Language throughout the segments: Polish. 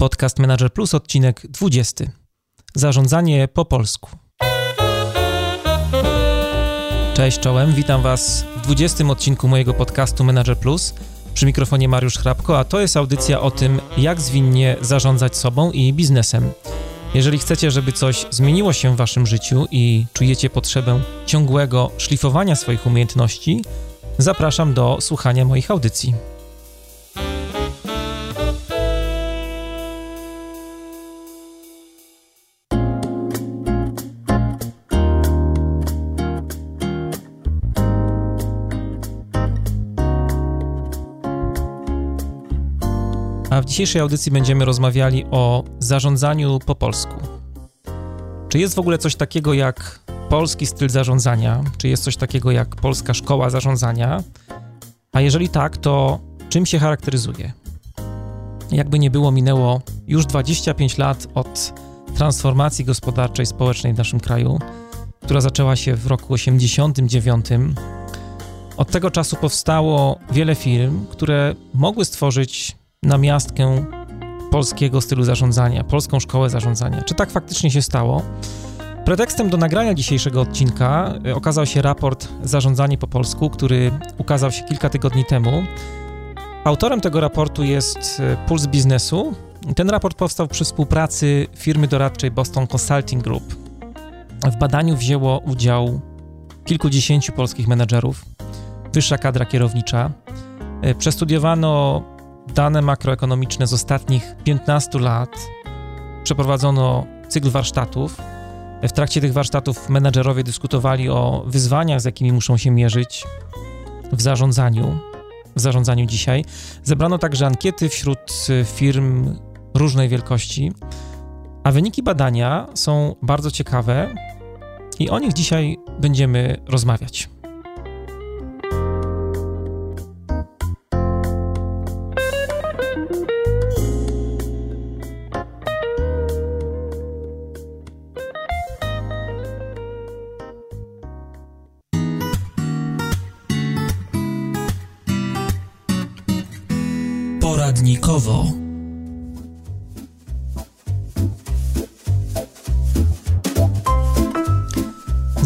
Podcast Manager Plus, odcinek 20. Zarządzanie po polsku. Cześć czołem, witam Was w 20 odcinku mojego podcastu Manager Plus. Przy mikrofonie Mariusz Hrabko, a to jest audycja o tym, jak zwinnie zarządzać sobą i biznesem. Jeżeli chcecie, żeby coś zmieniło się w Waszym życiu i czujecie potrzebę ciągłego szlifowania swoich umiejętności, zapraszam do słuchania moich audycji. Dzisiejszej audycji będziemy rozmawiali o zarządzaniu po polsku. Czy jest w ogóle coś takiego jak polski styl zarządzania? Czy jest coś takiego jak polska szkoła zarządzania? A jeżeli tak, to czym się charakteryzuje? Jakby nie było, minęło już 25 lat od transformacji gospodarczej, społecznej w naszym kraju, która zaczęła się w roku 89. Od tego czasu powstało wiele firm, które mogły stworzyć namiastkę polskiego stylu zarządzania, polską szkołę zarządzania. Czy tak faktycznie się stało? Pretekstem do nagrania dzisiejszego odcinka e, okazał się raport Zarządzanie po polsku, który ukazał się kilka tygodni temu. Autorem tego raportu jest e, Puls Biznesu. Ten raport powstał przy współpracy firmy doradczej Boston Consulting Group. W badaniu wzięło udział kilkudziesięciu polskich menedżerów, wyższa kadra kierownicza. E, przestudiowano dane makroekonomiczne z ostatnich 15 lat. Przeprowadzono cykl warsztatów. W trakcie tych warsztatów menedżerowie dyskutowali o wyzwaniach, z jakimi muszą się mierzyć w zarządzaniu, w zarządzaniu dzisiaj. Zebrano także ankiety wśród firm różnej wielkości, a wyniki badania są bardzo ciekawe i o nich dzisiaj będziemy rozmawiać.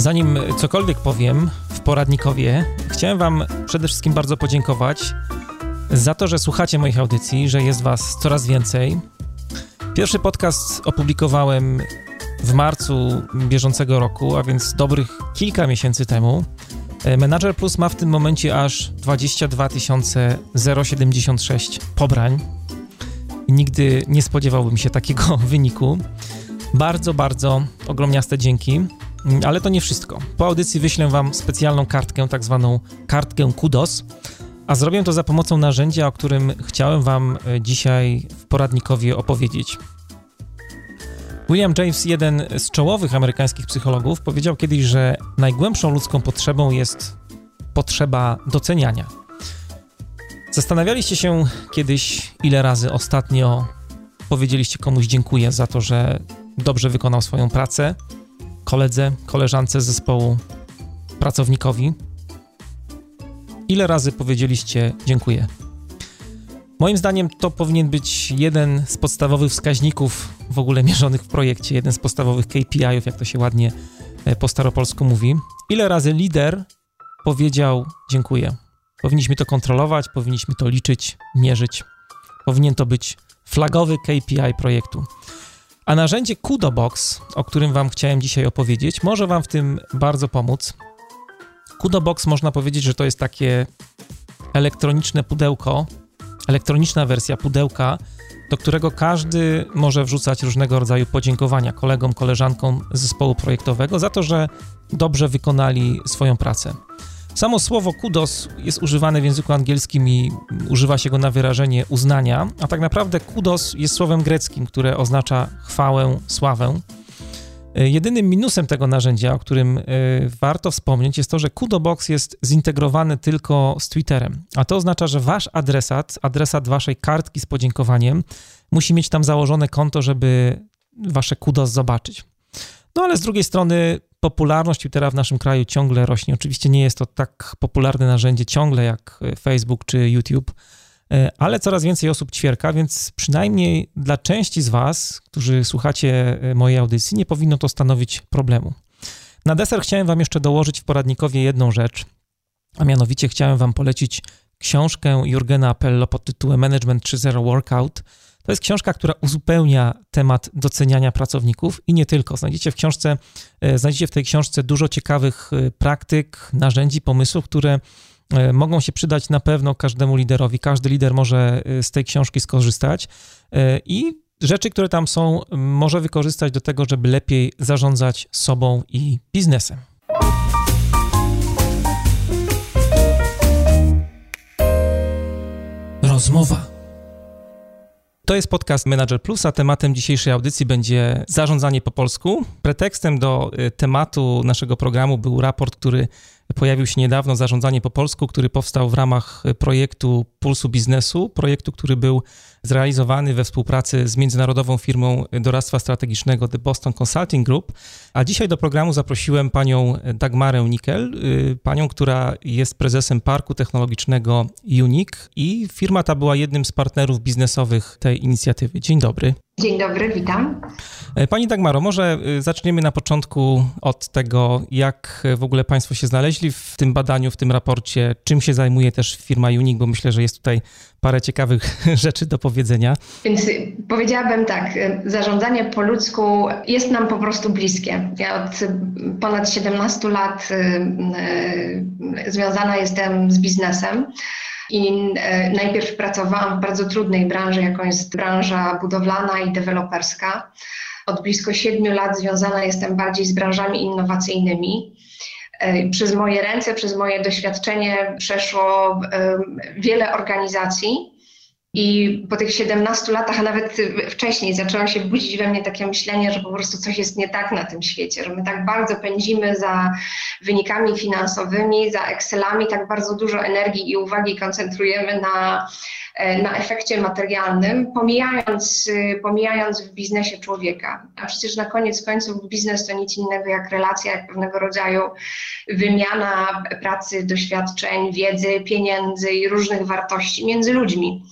Zanim cokolwiek powiem w poradnikowie, chciałem Wam przede wszystkim bardzo podziękować za to, że słuchacie moich audycji, że jest Was coraz więcej. Pierwszy podcast opublikowałem w marcu bieżącego roku, a więc dobrych kilka miesięcy temu. E, Manager Plus ma w tym momencie aż 22 076 pobrań. Nigdy nie spodziewałbym się takiego wyniku. Bardzo, bardzo ogromniaste dzięki. Mm, ale to nie wszystko. Po audycji wyślę Wam specjalną kartkę, tak zwaną kartkę KUDOS, a zrobię to za pomocą narzędzia, o którym chciałem Wam e, dzisiaj w poradnikowie opowiedzieć. William James, jeden z czołowych amerykańskich psychologów, powiedział kiedyś, że najgłębszą ludzką potrzebą jest potrzeba doceniania. Zastanawialiście się kiedyś, ile razy ostatnio powiedzieliście komuś dziękuję za to, że dobrze wykonał swoją pracę, koledze, koleżance zespołu, pracownikowi? Ile razy powiedzieliście dziękuję? Moim zdaniem to powinien być jeden z podstawowych wskaźników w ogóle mierzonych w projekcie, jeden z podstawowych KPI-ów, jak to się ładnie e, po staropolsku mówi. Ile razy lider powiedział dziękuję? Powinniśmy to kontrolować, powinniśmy to liczyć, mierzyć. Powinien to być flagowy KPI projektu. A narzędzie Kudobox, o którym Wam chciałem dzisiaj opowiedzieć, może Wam w tym bardzo pomóc. Kudobox można powiedzieć, że to jest takie elektroniczne pudełko, elektroniczna wersja pudełka, do którego każdy może wrzucać różnego rodzaju podziękowania kolegom, koleżankom zespołu projektowego za to, że dobrze wykonali swoją pracę. Samo słowo kudos jest używane w języku angielskim i używa się go na wyrażenie uznania, a tak naprawdę kudos jest słowem greckim, które oznacza chwałę, sławę. E, jedynym minusem tego narzędzia, o którym e, warto wspomnieć, jest to, że Kudobox jest zintegrowany tylko z Twitterem. A to oznacza, że wasz adresat, adresat waszej kartki z podziękowaniem, musi mieć tam założone konto, żeby wasze kudos zobaczyć. No ale z drugiej strony popularność Twittera w naszym kraju ciągle rośnie. Oczywiście nie jest to tak popularne narzędzie ciągle jak Facebook czy YouTube, ale coraz więcej osób ćwierka, więc przynajmniej dla części z Was, którzy słuchacie mojej audycji, nie powinno to stanowić problemu. Na deser chciałem Wam jeszcze dołożyć w poradnikowie jedną rzecz, a mianowicie chciałem Wam polecić książkę Jurgena Appello pod tytułem Management 3.0 Workout. To jest książka, która uzupełnia temat doceniania pracowników i nie tylko. Znajdziecie w książce, e, znajdziecie w tej książce dużo ciekawych e, praktyk, narzędzi, pomysłów, które e, mogą się przydać na pewno każdemu liderowi. Każdy lider może z tej książki skorzystać i rzeczy, które tam są, może wykorzystać do tego, żeby lepiej zarządzać sobą i biznesem. Rozmowa. To jest podcast Manager Plus, a tematem dzisiejszej audycji będzie zarządzanie po polsku. Pretekstem do y, tematu naszego programu był raport, który pojawił się niedawno, Zarządzanie po polsku, który powstał w ramach projektu Pulsu Biznesu, projektu, który był zrealizowany we współpracy z międzynarodową firmą doradztwa strategicznego The Boston Consulting Group. A dzisiaj do programu zaprosiłem panią Dagmarę Nikel, y, panią, która jest prezesem Parku Technologicznego Unique i firma ta była jednym z partnerów biznesowych tej inicjatywy. Dzień dobry. Dzień dobry, witam. E, pani Dagmaro, może y, zaczniemy na początku od tego, jak w ogóle Państwo się znaleźli w tym badaniu, w tym raporcie, czym się zajmuje też firma Unique, bo myślę, że jest tutaj parę ciekawych rzeczy do powiedzenia. Więc powiedziałabym tak, y, zarządzanie po ludzku jest nam po prostu bliskie. Ja od ponad 17 lat y, związana jestem z biznesem. I e, najpierw pracowałam w bardzo trudnej branży, jaką jest branża budowlana i deweloperska. Od blisko siedmiu lat związana jestem bardziej z branżami innowacyjnymi. E, przez moje ręce, przez moje doświadczenie przeszło e, wiele organizacji i po tych 17 latach, a nawet wcześniej, zaczęło się budzić we mnie takie myślenie, że po prostu coś jest nie tak na tym świecie, że my tak bardzo pędzimy za wynikami finansowymi, za Excelami, tak bardzo dużo energii i uwagi koncentrujemy na, e, na efekcie materialnym, pomijając, pomijając w biznesie człowieka. A przecież na koniec końców biznes to nic innego jak relacja, jak pewnego rodzaju wymiana pracy, doświadczeń, wiedzy, pieniędzy i różnych wartości między ludźmi.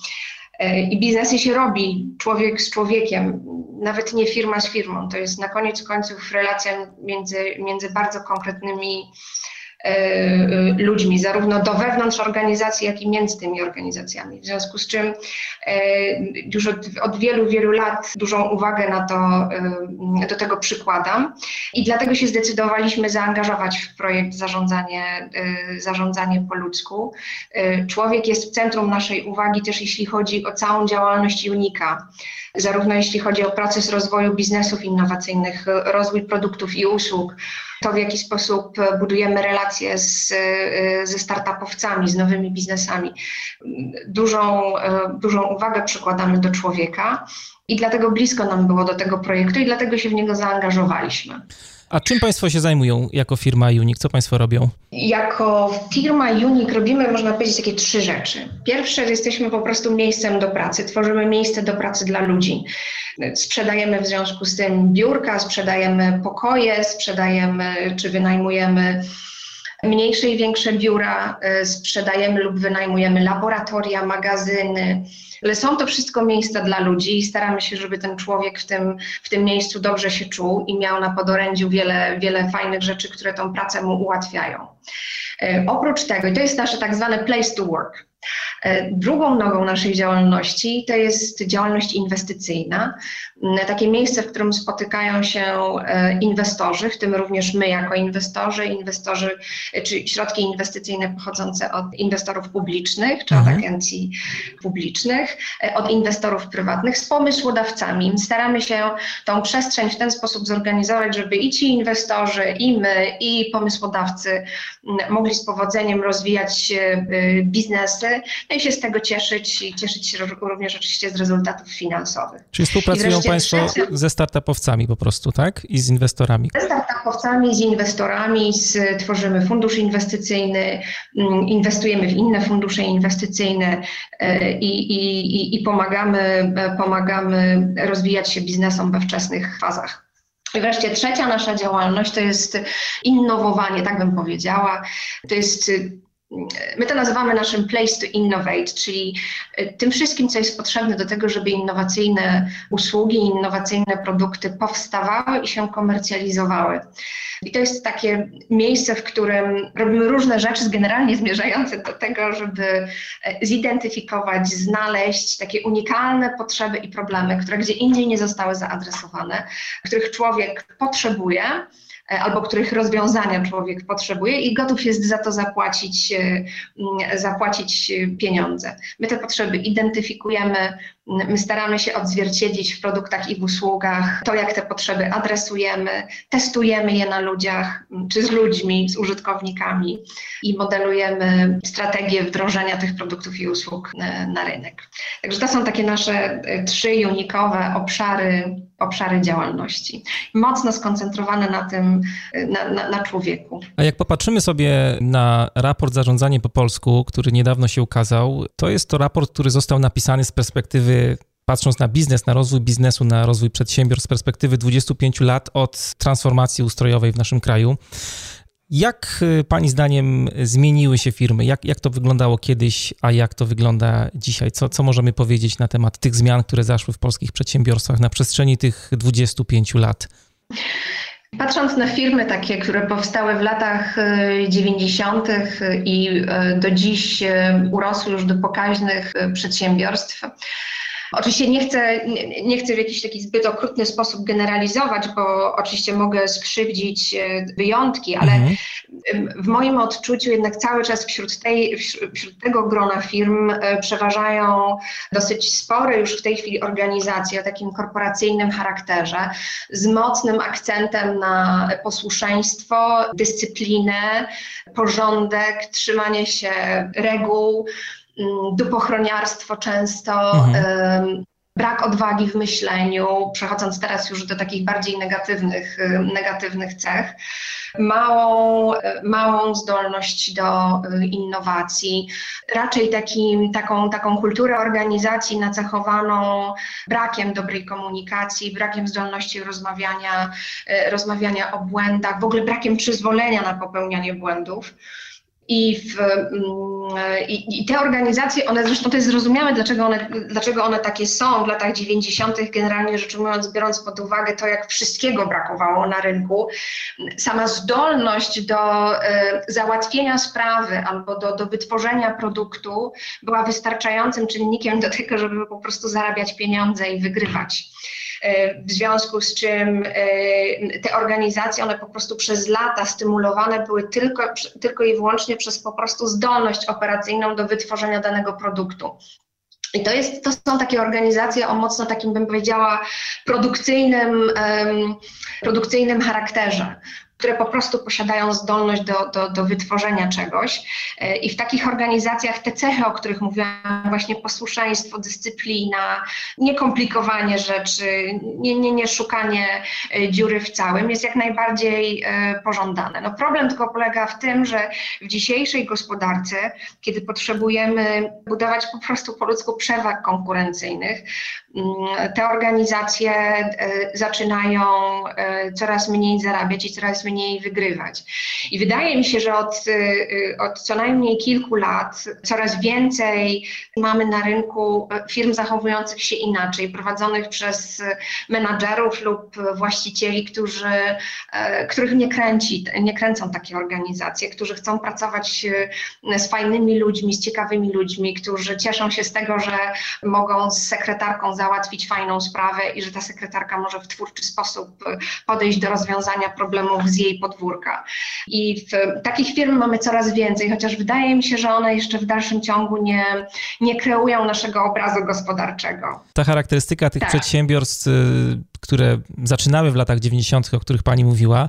E, I biznesy się robi człowiek z człowiekiem, nawet nie firma z firmą. To jest na koniec końców relacja między, między bardzo konkretnymi ludźmi, zarówno do wewnątrz organizacji, jak i między tymi organizacjami. W związku z czym e, już od, od wielu, wielu lat dużą uwagę na to, do tego przykładam i dlatego się zdecydowaliśmy zaangażować w projekt zarządzanie, zarządzanie po ludzku. Człowiek jest w centrum naszej uwagi też jeśli chodzi o całą działalność Unika zarówno jeśli chodzi o proces rozwoju biznesów innowacyjnych, rozwój produktów i usług, to w jaki sposób budujemy relacje z, ze startupowcami, z nowymi biznesami. Dużą, dużą uwagę przykładamy do człowieka i dlatego blisko nam było do tego projektu i dlatego się w niego zaangażowaliśmy. A czym Państwo się zajmują jako firma Unik? Co Państwo robią? Jako firma Unik robimy, można powiedzieć, takie trzy rzeczy. Pierwsze, jesteśmy po prostu miejscem do pracy, tworzymy miejsce do pracy dla ludzi. Sprzedajemy w związku z tym biurka, sprzedajemy pokoje, sprzedajemy czy wynajmujemy mniejsze i większe biura, y, sprzedajemy lub wynajmujemy laboratoria, magazyny, ale są to wszystko miejsca dla ludzi i staramy się, żeby ten człowiek w tym, w tym miejscu dobrze się czuł i miał na podorędziu wiele, wiele fajnych rzeczy, które tą pracę mu ułatwiają. E, oprócz tego, i to jest nasze tak zwane place to work, drugą nogą naszej działalności to jest działalność inwestycyjna. Mm, takie miejsce, w którym spotykają się e, inwestorzy, w tym również my jako inwestorzy, inwestorzy e, czy środki inwestycyjne pochodzące od inwestorów publicznych czy od mhm. agencji publicznych, od inwestorów prywatnych z pomysłodawcami. Staramy się tą przestrzeń w ten sposób zorganizować, żeby i ci inwestorzy, i my, i pomysłodawcy mm, mogli z powodzeniem rozwijać biznesy, no i się z tego cieszyć i cieszyć się również oczywiście z rezultatów finansowych. Czyli współpracują Państwo ze startupowcami po prostu, tak? I z inwestorami? Ze startupowcami, z inwestorami, z, tworzymy fundusz inwestycyjny, mm, inwestujemy w inne fundusze inwestycyjne e, i, i, i pomagamy, e, pomagamy rozwijać się biznesom we wczesnych fazach. I wreszcie trzecia nasza działalność to jest innowowanie, tak bym powiedziała. To jest My to nazywamy naszym place to innovate, czyli tym wszystkim, co jest potrzebne do tego, żeby innowacyjne usługi, innowacyjne produkty powstawały i się komercjalizowały. I to jest takie miejsce, w którym robimy różne rzeczy generalnie zmierzające do tego, żeby e, zidentyfikować, znaleźć takie unikalne potrzeby i problemy, które gdzie indziej nie zostały zaadresowane, których człowiek potrzebuje albo których rozwiązania człowiek potrzebuje i gotów jest za to zapłacić, e, zapłacić pieniądze. My te potrzeby identyfikujemy, My staramy się odzwierciedlić w produktach i w usługach to, jak te potrzeby adresujemy, testujemy je na ludziach, czy z ludźmi, z użytkownikami i modelujemy strategię wdrożenia tych produktów i usług e, na rynek. Także to są takie nasze trzy unikowe obszary obszary działalności. Mocno skoncentrowane na tym, na, na, na, człowieku. A jak popatrzymy sobie na raport Zarządzanie po polsku, który niedawno się ukazał, to jest to raport, który został napisany z perspektywy patrząc na biznes, na rozwój biznesu, na rozwój przedsiębiorstw z perspektywy 25 lat od transformacji ustrojowej w naszym kraju. Jak y, Pani zdaniem zmieniły się firmy? Jak, jak to wyglądało kiedyś, a jak to wygląda dzisiaj? Co, co możemy powiedzieć na temat tych zmian, które zaszły w polskich przedsiębiorstwach na przestrzeni tych 25 lat? Patrząc na firmy takie, które powstały w latach 90. Y, i y, do dziś urosły już do pokaźnych przedsiębiorstw, Oczywiście nie chcę, nie, chcę w jakiś taki zbyt okrutny sposób generalizować, bo oczywiście mogę skrzywdzić e, wyjątki, ale mhm. w moim odczuciu jednak cały czas wśród, tej, wśród tego grona firm e, przeważają dosyć spore już w tej chwili organizacje o takim korporacyjnym charakterze, z mocnym akcentem na posłuszeństwo, dyscyplinę, porządek, trzymanie się reguł, Mm, dupochroniarstwo często, mhm. brak odwagi w myśleniu, przechodząc teraz już do takich bardziej negatywnych, negatywnych cech, małą, małą zdolność do innowacji, raczej takim, taką, taką kulturę organizacji nacechowaną brakiem dobrej komunikacji, brakiem zdolności rozmawiania, y, rozmawiania o błędach, w ogóle brakiem przyzwolenia na popełnianie błędów. I, w, mm, i, I, te organizacje, one zresztą to jest zrozumiałe, dlaczego one, dlaczego one takie są w latach 90., generalnie rzecz ujmując, biorąc pod uwagę to, jak wszystkiego brakowało na rynku. Sama zdolność do e, załatwienia sprawy albo do, do wytworzenia produktu była wystarczającym czynnikiem do tego, żeby po prostu zarabiać pieniądze i wygrywać. E, w związku z czym e, te organizacje, one po prostu przez lata stymulowane były tylko, tylko i wyłącznie przez po prostu zdolność operacyjną do wytworzenia danego produktu. I to, jest, to są takie organizacje o mocno takim, bym powiedziała, produkcyjnym, um, produkcyjnym charakterze które po prostu posiadają zdolność do, do, do wytworzenia czegoś. E, I w takich organizacjach te cechy, o których mówiłam, właśnie posłuszeństwo, dyscyplina, niekomplikowanie rzeczy, nie, nie, nie szukanie e, dziury w całym jest jak najbardziej e, pożądane. No problem tylko polega w tym, że w dzisiejszej gospodarce, kiedy potrzebujemy budować po prostu po ludzku przewag konkurencyjnych, te organizacje zaczynają coraz mniej zarabiać i coraz mniej wygrywać. I wydaje mi się, że od, y, od co najmniej kilku lat coraz więcej mamy na rynku firm zachowujących się inaczej, prowadzonych przez menadżerów lub właścicieli, którzy, e, których nie kręci, nie kręcą takie organizacje, którzy chcą pracować e, z fajnymi ludźmi, z ciekawymi ludźmi, którzy cieszą się z tego, że mogą z sekretarką załatwić fajną sprawę i że ta sekretarka może w twórczy sposób podejść do rozwiązania problemów z jej podwórka. I w takich firm mamy coraz więcej, chociaż wydaje mi się, że one jeszcze w dalszym ciągu nie, nie kreują naszego obrazu gospodarczego. Ta charakterystyka tych tak. przedsiębiorstw, y, które zaczynały w latach 90., o których pani mówiła,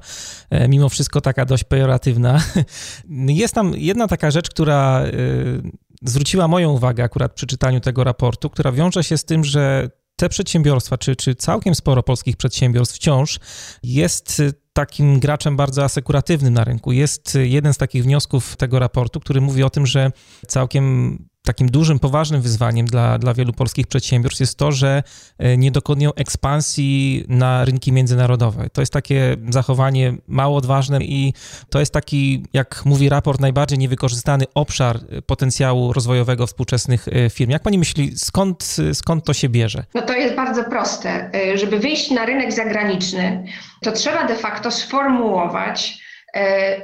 e, mimo wszystko taka dość pejoratywna. Jest tam jedna taka rzecz, która y, zwróciła moją uwagę akurat przy czytaniu tego raportu, która wiąże się z tym, że te przedsiębiorstwa, czy, czy całkiem sporo polskich przedsiębiorstw wciąż jest takim graczem bardzo asekuratywnym na rynku. Jest jeden z takich wniosków tego raportu, który mówi o tym, że całkiem takim dużym, poważnym wyzwaniem dla, dla wielu polskich przedsiębiorstw jest to, że e, nie dokonują ekspansji na rynki międzynarodowe. To jest takie zachowanie mało odważne i to jest taki, jak mówi raport, najbardziej niewykorzystany obszar potencjału rozwojowego współczesnych e, firm. Jak pani myśli, skąd, skąd to się bierze? No to jest bardzo proste. E, żeby wyjść na rynek zagraniczny, to trzeba de facto sformułować E,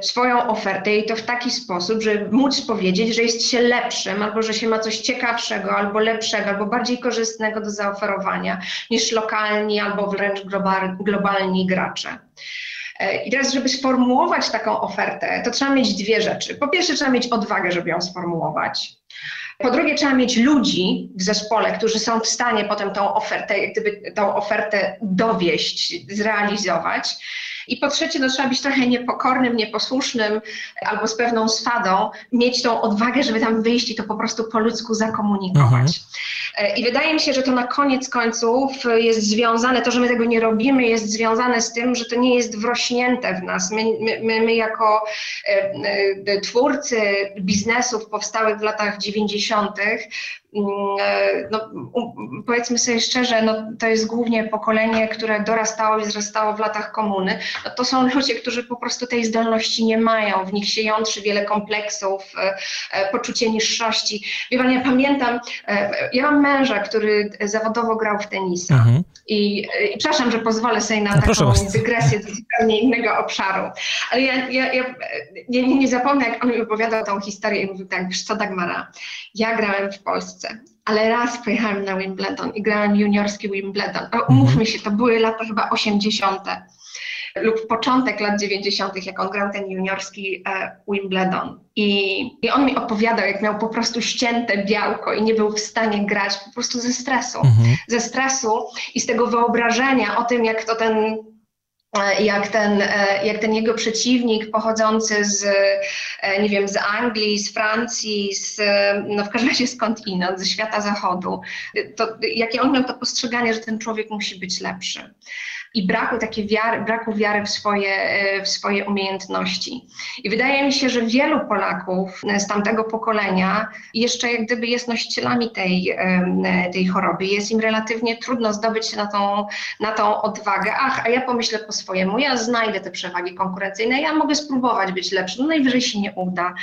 swoją ofertę i to w taki sposób, żeby móc powiedzieć, że jest się lepszym, albo że się ma coś ciekawszego, albo lepszego, albo bardziej korzystnego do zaoferowania niż lokalni, albo wręcz globalni gracze. E, I teraz, żeby sformułować taką ofertę, to trzeba mieć dwie rzeczy. Po pierwsze, trzeba mieć odwagę, żeby ją sformułować. Po drugie, trzeba mieć ludzi w zespole, którzy są w stanie potem tą ofertę, gdyby tą ofertę dowieść, zrealizować. I po trzecie, no, trzeba być trochę niepokornym, nieposłusznym albo z pewną swadą, mieć tą odwagę, żeby tam wyjść i to po prostu po ludzku zakomunikować. Mhm. E, I wydaje mi się, że to na koniec końców jest związane, to, że my tego nie robimy, jest związane z tym, że to nie jest wrośnięte w nas. My, my, my jako e, e, twórcy biznesów powstałych w latach 90., Mm, no, powiedzmy sobie szczerze, no, to jest głównie pokolenie, które dorastało i wzrastało w latach komuny. No, to są ludzie, którzy po prostu tej zdolności nie mają, w nich się jątrzy wiele kompleksów, e, e, poczucie niższości. Wie pan, ja pamiętam, ja mam męża, który zawodowo grał w tenisa mhm. I, i przepraszam, że pozwolę sobie na no, taką dygresję do zupełnie innego obszaru, ale ja, ja, ja nie, nie zapomnę, jak on mi opowiadał tą historię i mówił tak, wiesz co Dagmara, ja grałem w Polsce, ale raz pojechałem na Wimbledon i grałem juniorski Wimbledon. A umówmy mhm. się, to były lata chyba 80. lub początek lat 90., jak on grał ten juniorski e, Wimbledon. I, I on mi opowiadał, jak miał po prostu ścięte białko i nie był w stanie grać po prostu ze stresu. Mhm. Ze stresu i z tego wyobrażenia o tym, jak to ten E, jak ten, e, jak ten jego przeciwnik pochodzący z, nie wiem, z Anglii, z Francji, z, no w każdym razie skąd inąd, ze świata zachodu, to jakie on miał to postrzeganie, że ten człowiek musi być lepszy i braku takiej wiary, braku wiary w swoje, e, w swoje umiejętności. I wydaje mi się, że wielu Polaków z tamtego pokolenia jeszcze jak gdyby jest nosicielami tej, tej choroby. Jest im relatywnie trudno zdobyć się na tą, na tą odwagę. Ach, a ja pomyślę po swojemu, ja znajdę te przewagi konkurencyjne, ja mogę spróbować być lepszy, no najwyżej się nie uda.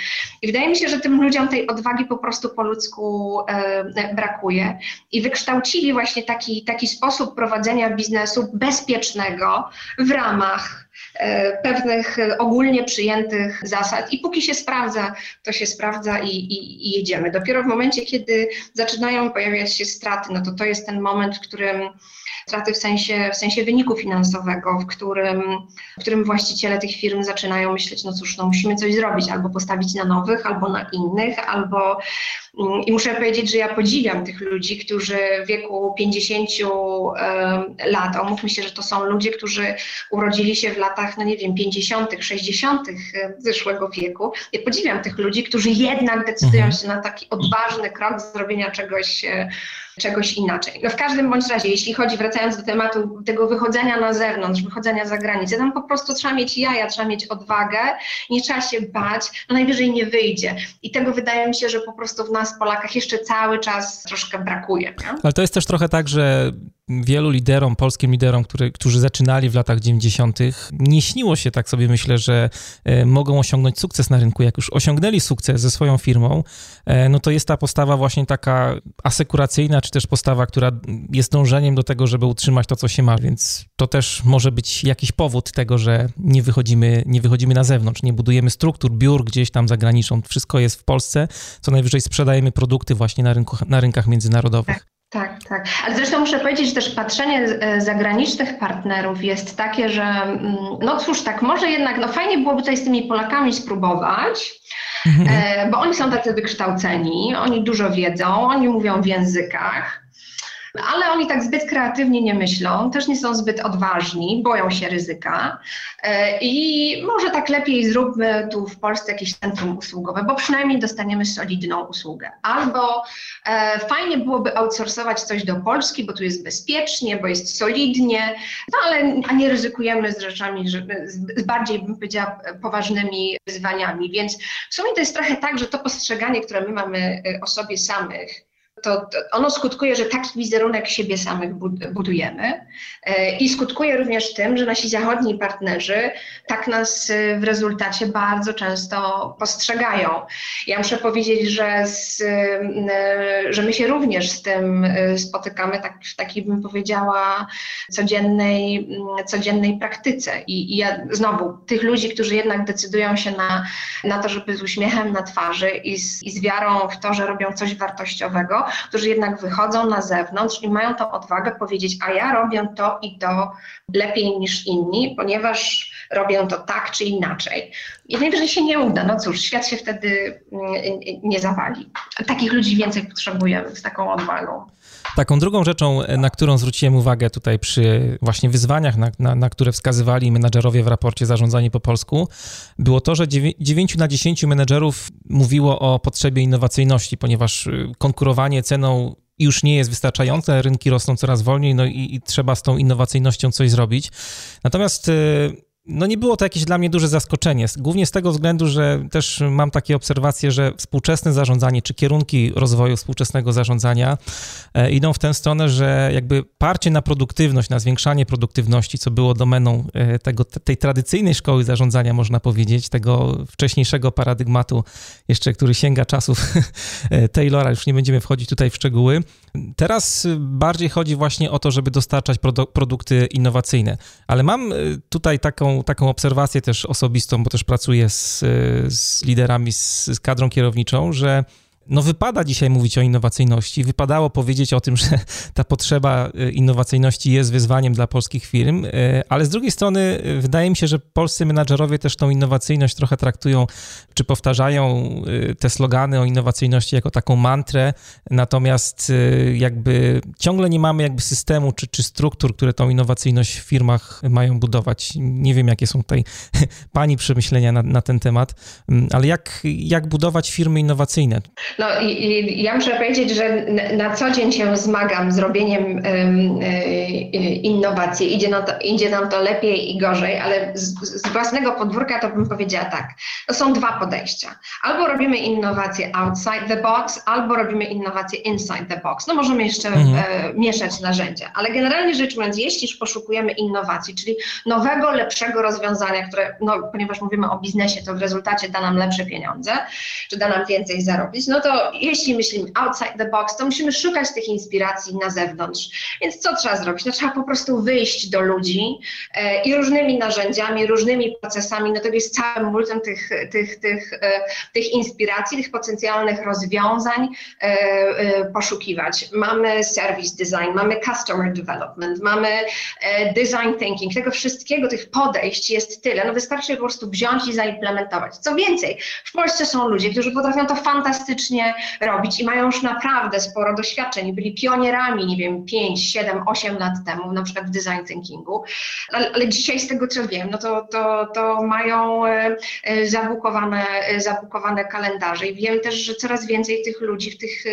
I wydaje mi się, że tym ludziom tej odwagi po prostu po ludzku e, brakuje. I wykształcili właśnie taki, taki sposób prowadzenia biznesu bezpieczny, bezpiecznego w ramach e, pewnych ogólnie przyjętych zasad i póki się sprawdza, to się sprawdza i, i, i, jedziemy. Dopiero w momencie, kiedy zaczynają pojawiać się straty, no to to jest ten moment, w którym straty w sensie, w sensie wyniku finansowego, w którym, w którym właściciele tych firm zaczynają myśleć, no cóż, no musimy coś zrobić, albo postawić na nowych, albo na innych, albo i muszę powiedzieć, że ja podziwiam tych ludzi, którzy w wieku 50 lat, omówmy się, że to są ludzie, którzy urodzili się w latach, no nie wiem, 50., 60. zeszłego wieku. Ja podziwiam tych ludzi, którzy jednak decydują mhm. się na taki odważny krok zrobienia czegoś e, czegoś inaczej. No w każdym bądź razie, jeśli chodzi, wracając do tematu tego wychodzenia na zewnątrz, wychodzenia za granicę, tam po prostu trzeba mieć jaja, trzeba mieć odwagę, nie trzeba się bać, no najwyżej nie wyjdzie. I tego wydaje mi się, że po prostu w nas, Polakach, jeszcze cały czas troszkę brakuje. Nie? Ale to jest też trochę tak, że wielu liderom, polskim liderom, który, którzy zaczynali w latach 90., nie śniło się, tak sobie myślę, że e, mogą osiągnąć sukces na rynku. Jak już osiągnęli sukces ze swoją firmą, e, no to jest ta postawa właśnie taka asekuracyjna, czy też postawa, która jest dążeniem do tego, żeby utrzymać to, co się ma, więc to też może być jakiś powód tego, że nie wychodzimy, nie wychodzimy na zewnątrz, nie budujemy struktur, biur gdzieś tam za granicą. Wszystko jest w Polsce, co najwyżej sprzedajemy produkty właśnie na, rynku, na rynkach międzynarodowych. Tak. Tak. Ale zresztą muszę powiedzieć, że też patrzenie e, zagranicznych partnerów jest takie, że mm, no cóż, tak może jednak, no fajnie byłoby tutaj z tymi Polakami spróbować, mhm. E, bo oni są tacy wykształceni, oni dużo wiedzą, oni mówią w językach. Ale oni tak zbyt kreatywnie nie myślą, też nie są zbyt odważni, boją się ryzyka e, i może tak lepiej zróbmy tu w Polsce jakieś centrum usługowe, bo przynajmniej dostaniemy solidną usługę. Albo e, fajnie byłoby outsourcować coś do Polski, bo tu jest bezpiecznie, bo jest solidnie, no ale a nie ryzykujemy z rzeczami, że, z bardziej bym powiedziała poważnymi wyzwaniami. Więc w sumie to jest trochę tak, że to postrzeganie, które my mamy e, o sobie samych, to, ono skutkuje, że taki wizerunek siebie samych budujemy e, i skutkuje również tym, że nasi zachodni partnerzy tak nas e, w rezultacie bardzo często postrzegają. Ja muszę powiedzieć, że, z, e, że my się również z tym spotykamy tak, w takiej, bym powiedziała, codziennej, codziennej praktyce. I, I, ja znowu, tych ludzi, którzy jednak decydują się na, na to, żeby z uśmiechem na twarzy i z, i z wiarą w to, że robią coś wartościowego, którzy jednak wychodzą na zewnątrz i mają tą odwagę powiedzieć, a ja robię to i to lepiej niż inni, ponieważ robię to tak czy inaczej. I najwyżej się nie uda, no cóż, świat się wtedy mm, nie zawali. Takich ludzi więcej potrzebujemy z taką odwagą. Taką drugą rzeczą, na którą zwróciłem uwagę tutaj przy właśnie wyzwaniach, na, na, na, które wskazywali menedżerowie w raporcie Zarządzanie po polsku, było to, że 9 na 10 menedżerów mówiło o potrzebie innowacyjności, ponieważ y, konkurowanie ceną już nie jest wystarczające, rynki rosną coraz wolniej, no i, i trzeba z tą innowacyjnością coś zrobić. Natomiast y, no nie było to jakieś dla mnie duże zaskoczenie, głównie z tego względu, że też mam takie obserwacje, że współczesne zarządzanie, czy kierunki rozwoju współczesnego zarządzania e, idą w tę stronę, że jakby parcie na produktywność, na zwiększanie produktywności, co było domeną e, tego, tej tradycyjnej szkoły zarządzania, można powiedzieć, tego wcześniejszego paradygmatu, jeszcze który sięga czasów e, Taylora, już nie będziemy wchodzić tutaj w szczegóły. Teraz bardziej chodzi właśnie o to, żeby dostarczać produkty innowacyjne, ale mam tutaj taką taką, obserwację też osobistą, bo też pracuję z, z liderami, z, z kadrą kierowniczą, że no wypada dzisiaj mówić o innowacyjności, wypadało powiedzieć o tym, że ta potrzeba y, innowacyjności jest wyzwaniem dla polskich firm, y, ale z drugiej strony y, wydaje mi się, że polscy menadżerowie też tą innowacyjność trochę traktują, czy powtarzają te slogany o innowacyjności jako taką mantrę, natomiast jakby ciągle nie mamy jakby systemu czy, czy struktur, które tą innowacyjność w firmach mają budować. Nie wiem, jakie są tutaj pani przemyślenia na, na ten temat, mm, ale jak, jak budować firmy innowacyjne? No i, i, ja muszę powiedzieć, że na co dzień się zmagam z robieniem um, innowacji. Idzie, no to, idzie nam to lepiej i gorzej, ale z, z, własnego podwórka to bym powiedziała tak. To są dwa podejścia. Albo robimy innowacje outside the box, albo robimy innowacje inside the box. No możemy jeszcze mhm. e, mieszać narzędzia, ale generalnie rzecz biorąc, jeśli poszukujemy innowacji, czyli nowego, lepszego rozwiązania, które, no, ponieważ mówimy o biznesie, to w rezultacie da nam lepsze pieniądze, czy da nam więcej zarobić, no to jeśli myślimy outside the box, to musimy szukać tych inspiracji na zewnątrz. Więc co trzeba zrobić? No trzeba po prostu wyjść do ludzi e, i różnymi narzędziami, różnymi procesami, no to jest całym multum tych, tych, tych, e, tych inspiracji, tych potencjalnych rozwiązań e, e poszukiwać. Mamy service design, mamy customer development, mamy e, design thinking, tego wszystkiego, tych podejść jest tyle. No wystarczy po prostu wziąć i zaimplementować. Co więcej, w Polsce są ludzie, którzy potrafią to fantastycznie fantastycznie robić i mają już naprawdę sporo doświadczeń. Byli pionierami, nie wiem, 5, 7, 8 lat temu, na przykład w design thinkingu, ale, ale dzisiaj z tego co wiem, no to, to, to mają e, e, zabukowane, e, zabukowane kalendarze i wiem też, że coraz więcej tych ludzi w tych,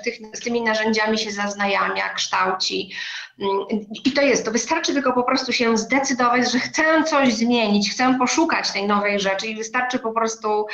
w tych, z tymi narzędziami się zaznajamia, kształci. Mm, I to jest, to wystarczy tylko po prostu się zdecydować, że chcę coś zmienić, chcę poszukać tej nowej rzeczy i wystarczy po prostu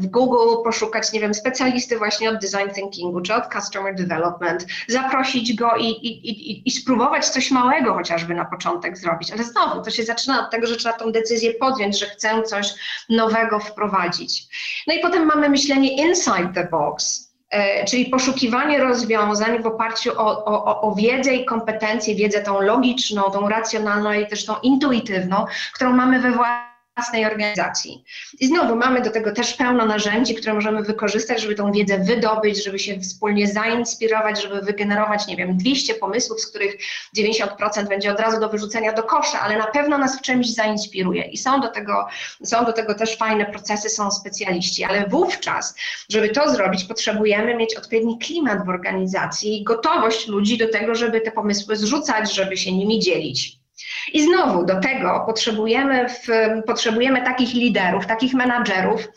w Google poszukać, nie wiem, specjalisty właśnie od design thinkingu czy od customer development, zaprosić go i, i, i, i spróbować coś małego chociażby na początek zrobić. Ale znowu, to się zaczyna od tego, że trzeba tą decyzję podjąć, że chcę coś nowego wprowadzić. No i potem mamy myślenie inside the box, e, czyli poszukiwanie rozwiązań w oparciu o, o, o wiedzę i kompetencje, wiedzę tą logiczną, tą racjonalną i też tą intuitywną, którą mamy we własnym własnej organizacji. I znowu mamy do tego też pełno narzędzi, które możemy wykorzystać, żeby tą wiedzę wydobyć, żeby się wspólnie zainspirować, żeby wygenerować, nie wiem, 200 pomysłów, z których 90% będzie od razu do wyrzucenia do kosza, ale na pewno nas w czymś zainspiruje. I są do tego, są do tego też fajne procesy, są specjaliści, ale wówczas, żeby to zrobić, potrzebujemy mieć odpowiedni klimat w organizacji i gotowość ludzi do tego, żeby te pomysły zrzucać, żeby się nimi dzielić. I znowu do tego potrzebujemy, w, potrzebujemy takich liderów, takich menadżerów,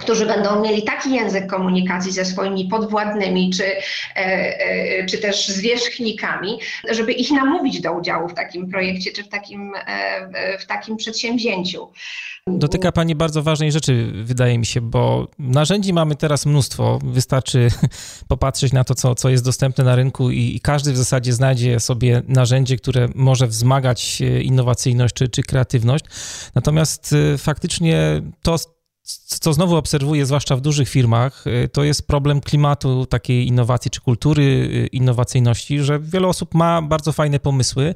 którzy będą mieli taki język komunikacji ze swoimi podwładnymi czy, e, e, czy też zwierzchnikami, żeby ich namówić do udziału w takim projekcie czy w takim, e, w takim przedsięwzięciu. Dotyka Pani bardzo ważnej rzeczy, wydaje mi się, bo narzędzi mamy teraz mnóstwo. Wystarczy popatrzeć na to, co, co jest dostępne na rynku, i, i każdy w zasadzie znajdzie sobie narzędzie, które może wzmagać innowacyjność czy, czy kreatywność. Natomiast faktycznie to, co znowu obserwuję, zwłaszcza w dużych firmach, y, to jest problem klimatu takiej innowacji czy kultury y, innowacyjności, że wiele osób ma bardzo fajne pomysły,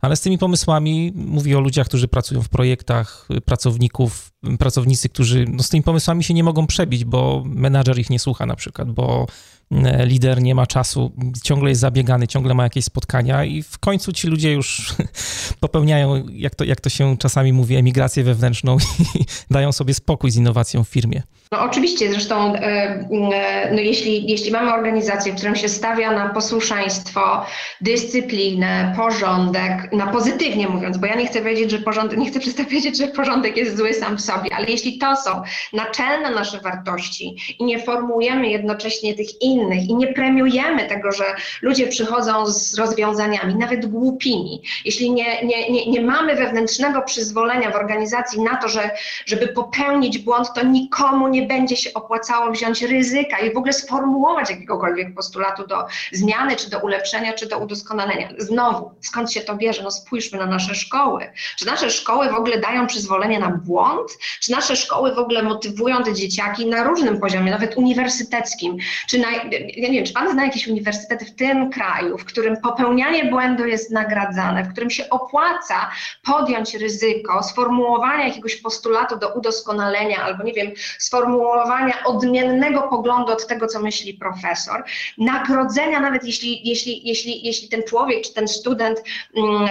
ale z tymi pomysłami, mówię o ludziach, którzy pracują w projektach, y, pracowników, pracownicy, którzy no, z tymi pomysłami się nie mogą przebić, bo menadżer ich nie słucha na przykład, bo E, lider nie ma czasu, ciągle jest zabiegany, ciągle ma jakieś spotkania i w końcu ci ludzie już popełniają, jak to, jak to się czasami mówi, emigrację wewnętrzną i dają sobie spokój z innowacją w firmie. No oczywiście, zresztą e, e, no jeśli, jeśli mamy organizację, w którą się stawia na posłuszeństwo, dyscyplinę, porządek, na pozytywnie mówiąc, bo ja nie chcę powiedzieć, że porządek, nie chcę przedstawiać, że porządek jest zły sam w sobie, ale jeśli to są naczelne nasze wartości i nie formułujemy jednocześnie tych innych i nie premiujemy tego, że ludzie przychodzą z rozwiązaniami, nawet głupimi, jeśli nie, nie, nie, nie mamy wewnętrznego przyzwolenia w organizacji na to, że, żeby popełnić błąd, to nikomu nie będzie się opłacało wziąć ryzyka i w ogóle sformułować jakiegokolwiek postulatu do zmiany, czy do ulepszenia, czy do udoskonalenia. Znowu, skąd się to bierze? No spójrzmy na nasze szkoły. Czy nasze szkoły w ogóle dają przyzwolenie na błąd? Czy nasze szkoły w ogóle motywują te dzieciaki na różnym poziomie, nawet uniwersyteckim? Czy na, ja nie wiem, czy Pan zna jakieś uniwersytety w tym kraju, w którym popełnianie błędu jest nagradzane, w którym się opłaca podjąć ryzyko sformułowania jakiegoś postulatu do udoskonalenia albo, nie wiem, sformułowania odmiennego poglądu od tego, co myśli profesor, nagrodzenia nawet jeśli, jeśli, jeśli, jeśli ten człowiek czy ten student mm,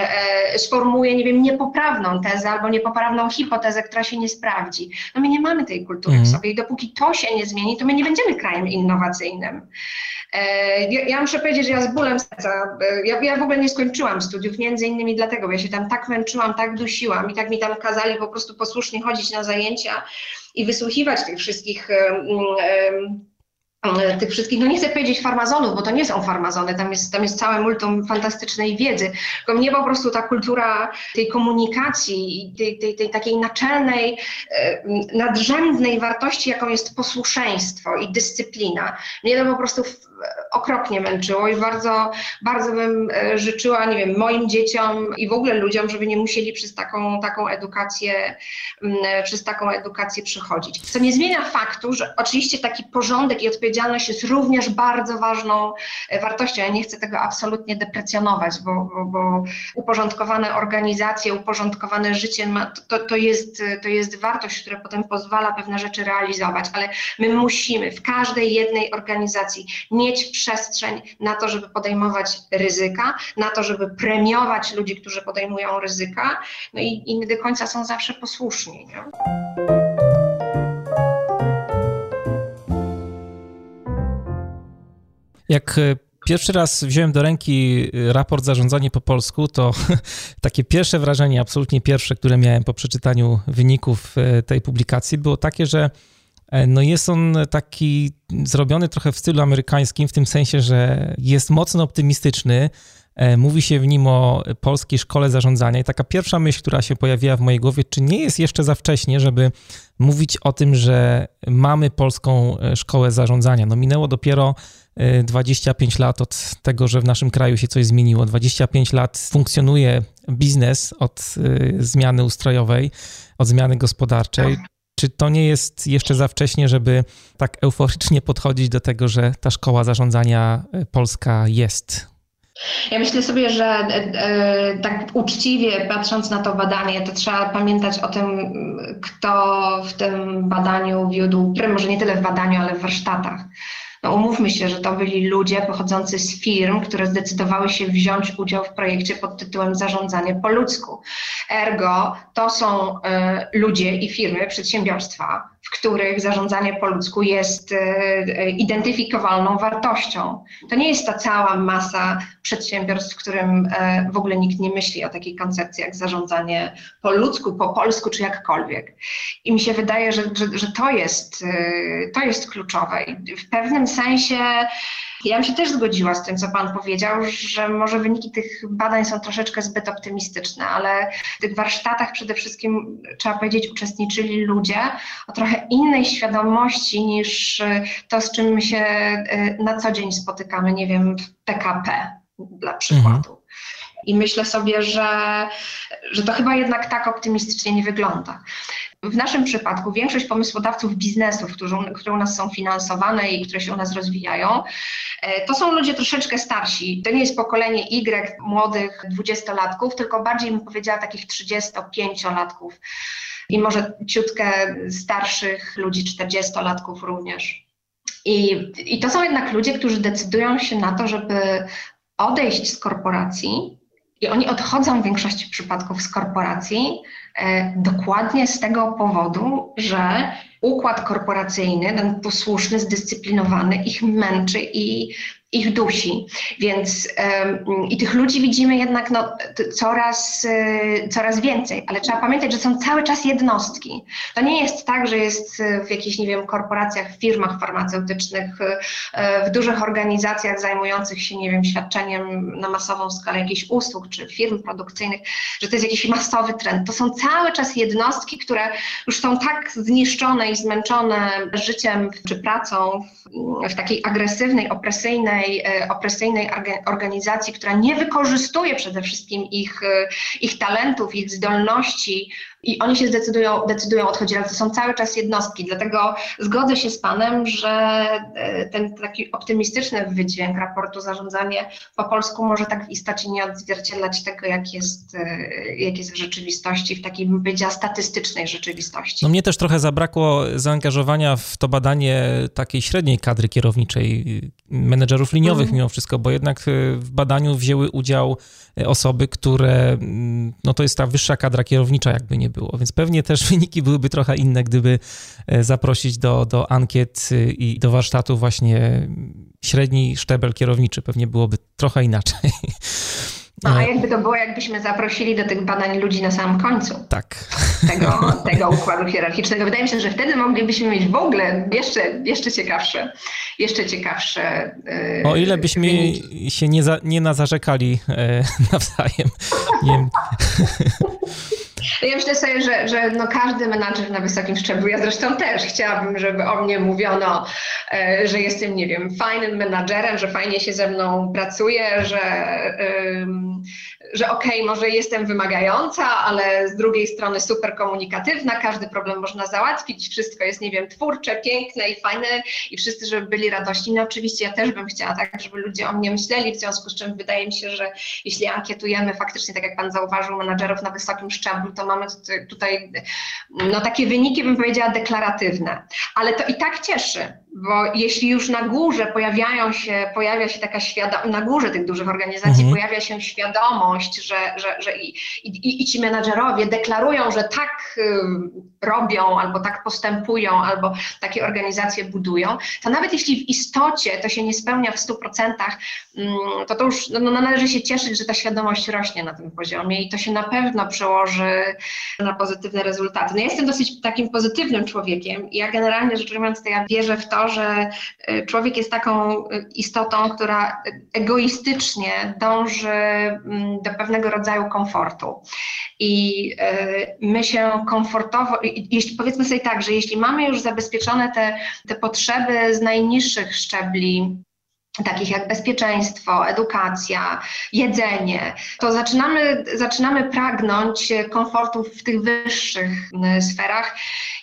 e, sformułuje, nie wiem, niepoprawną tezę albo niepoprawną hipotezę, która się nie sprawdzi. No my nie mamy tej kultury mm. w sobie i dopóki to się nie zmieni, to my nie będziemy krajem innowacyjnym. E, ja, ja, muszę powiedzieć, że ja z bólem serca, e, ja, ja, w ogóle nie skończyłam studiów, między innymi dlatego, bo ja się tam tak męczyłam, tak dusiłam i tak mi tam kazali po prostu posłusznie chodzić na zajęcia i wysłuchiwać tych wszystkich tych wszystkich, no nie chcę powiedzieć farmazonów, bo to nie są farmazony, tam jest, tam jest całe multum fantastycznej wiedzy, tylko mnie po prostu ta kultura tej komunikacji, tej, tej, tej takiej naczelnej, nadrzędnej wartości, jaką jest posłuszeństwo i dyscyplina, mnie to po prostu okropnie męczyło i bardzo, bardzo bym e, życzyła, nie wiem, moim dzieciom i w ogóle ludziom, żeby nie musieli przez taką, taką edukację, przez taką edukację przechodzić. Co nie zmienia faktu, że oczywiście taki porządek i odpowiedzialność jest również bardzo ważną e, wartością. Ja nie chcę tego absolutnie deprecjonować, bo, bo, bo uporządkowane organizacje, uporządkowane życie ma, to, to, jest, to jest wartość, która potem pozwala pewne rzeczy realizować, ale my musimy w każdej jednej organizacji nie mieć przestrzeń na to, żeby podejmować ryzyka, na to, żeby premiować ludzi, którzy podejmują ryzyka, no i, i nie do końca są zawsze posłuszni. Nie? Jak e, pierwszy raz wziąłem do ręki e, raport zarządzanie po polsku, to takie pierwsze wrażenie, absolutnie pierwsze, które miałem po przeczytaniu wyników e, tej publikacji, było takie, że no jest on taki zrobiony trochę w stylu amerykańskim, w tym sensie, że jest mocno optymistyczny. E, mówi się w nim o polskiej szkole zarządzania i taka pierwsza myśl, która się pojawiła w mojej głowie, czy nie jest jeszcze za wcześnie, żeby mówić o tym, że mamy polską e, szkołę zarządzania. No minęło dopiero 25 lat od tego, że w naszym kraju się coś zmieniło. 25 lat funkcjonuje biznes od zmiany ustrojowej, od zmiany gospodarczej. Czy to nie jest jeszcze za wcześnie, żeby tak euforycznie podchodzić do tego, że ta szkoła zarządzania e, polska jest? Ja myślę sobie, że e, e, tak uczciwie patrząc na to badanie, to trzeba pamiętać o tym, kto w tym badaniu wiódł, może nie tyle w badaniu, ale w warsztatach. No umówmy się, że to byli ludzie pochodzący z firm, które zdecydowały się wziąć udział w projekcie pod tytułem Zarządzanie po ludzku. Ergo to są y, ludzie i firmy, przedsiębiorstwa, w których zarządzanie po ludzku jest y, y, identyfikowalną wartością. To nie jest ta cała masa przedsiębiorstw, w którym w ogóle nikt nie myśli o takiej koncepcji jak zarządzanie po ludzku, po polsku czy jakkolwiek. I mi się wydaje, że, że, że to, jest, to jest kluczowe. I w pewnym sensie ja bym się też zgodziła z tym, co Pan powiedział, że może wyniki tych badań są troszeczkę zbyt optymistyczne, ale w tych warsztatach przede wszystkim, trzeba powiedzieć, uczestniczyli ludzie o trochę innej świadomości niż to, z czym my się e, na co dzień spotykamy, nie wiem, w PKP dla przykładu. Mhm. I myślę sobie, że, że to chyba jednak tak optymistycznie nie wygląda. W naszym przypadku większość pomysłodawców biznesów, którzy, które u nas są finansowane i które się u nas rozwijają, e, to są ludzie troszeczkę starsi. To nie jest pokolenie Y młodych dwudziestolatków, tylko bardziej bym powiedziała takich 35-latków i może ciutkę starszych ludzi, 40-latków również. I, I to są jednak ludzie, którzy decydują się na to, żeby odejść z korporacji i oni odchodzą w większości przypadków z korporacji dokładnie z tego powodu, że układ korporacyjny, ten posłuszny, zdyscyplinowany, ich męczy i ich dusi. Więc i tych ludzi widzimy jednak no, coraz, y, coraz więcej, ale trzeba pamiętać, że są cały czas jednostki. To nie jest tak, że jest w jakichś, nie wiem, korporacjach, firmach farmaceutycznych, y, w dużych organizacjach zajmujących się, nie wiem, świadczeniem na masową skalę jakichś usług czy firm produkcyjnych, że to jest jakiś masowy trend. To są cały czas jednostki, które już są tak zniszczone i zmęczone życiem czy pracą w, w takiej agresywnej, opresyjnej opresyjnej, e, organizacji, która nie wykorzystuje przede wszystkim ich, e, ich talentów, ich zdolności, i oni się zdecydują, decydują odchodzić, ale to są cały czas jednostki. Dlatego zgodzę się z Panem, że e, ten taki optymistyczny wydźwięk raportu zarządzanie po polsku może tak w istocie nie odzwierciedlać tego, jak jest, jak jest w rzeczywistości, w takiej, bym powiedziała, statystycznej rzeczywistości. No mnie też trochę zabrakło zaangażowania w to badanie takiej średniej kadry kierowniczej, menedżerów liniowych mm. mimo wszystko, bo jednak w badaniu wzięły udział osoby, które, mm, no to jest ta wyższa kadra kierownicza, jakby nie było, więc pewnie też wyniki byłyby trochę inne, gdyby e, zaprosić do, do ankiet y, i do warsztatu właśnie średni szczebel kierowniczy, pewnie byłoby trochę inaczej. No, a jakby to było, jakbyśmy zaprosili do tych badań ludzi na samym końcu tak. tego, tego układu hierarchicznego. Wydaje mi się, że wtedy moglibyśmy mieć w ogóle jeszcze, jeszcze ciekawsze, jeszcze ciekawsze. Yy, o ile byśmy wyniki. się nie, za, nie nazarzekali yy, nawzajem. Nie ja myślę sobie, że, że no każdy menadżer na wysokim szczeblu, ja zresztą też chciałabym, żeby o mnie mówiono, e, że jestem, nie wiem, fajnym menadżerem, że fajnie się ze mną pracuje, że, że okej, okay, może jestem wymagająca, ale z drugiej strony super komunikatywna, każdy problem można załatwić, wszystko jest, nie wiem, twórcze, piękne i fajne i wszyscy, żeby byli radośni. No oczywiście ja też bym chciała tak, żeby ludzie o mnie myśleli, w związku z czym wydaje mi się, że jeśli ankietujemy faktycznie, tak jak Pan zauważył, menadżerów na wysokim szczeblu, to mamy tutaj no, takie wyniki, bym powiedziała, deklaratywne. Ale to i tak cieszy, bo jeśli już na górze pojawiają się, pojawia się taka świadomość, na górze tych dużych organizacji mhm. pojawia się świadomość, że, że, że i, i, i ci menadżerowie deklarują, że tak y, robią, albo tak postępują, albo takie organizacje budują, to nawet jeśli w istocie to się nie spełnia w 100%, mm, to to już no, no, należy się cieszyć, że ta świadomość rośnie na tym poziomie i to się na pewno przełoży na pozytywne rezultaty. No ja jestem dosyć takim pozytywnym człowiekiem i ja generalnie rzecz ujmując, to ja wierzę w to, że y, człowiek jest taką y, istotą, która egoistycznie dąży mm, do pewnego rodzaju komfortu. I y, my się komfortowo, jeśli powiedzmy sobie tak, że jeśli mamy już zabezpieczone te, te potrzeby z najniższych szczebli, takich jak bezpieczeństwo, edukacja, jedzenie, to zaczynamy, zaczynamy pragnąć komfortu w tych wyższych sferach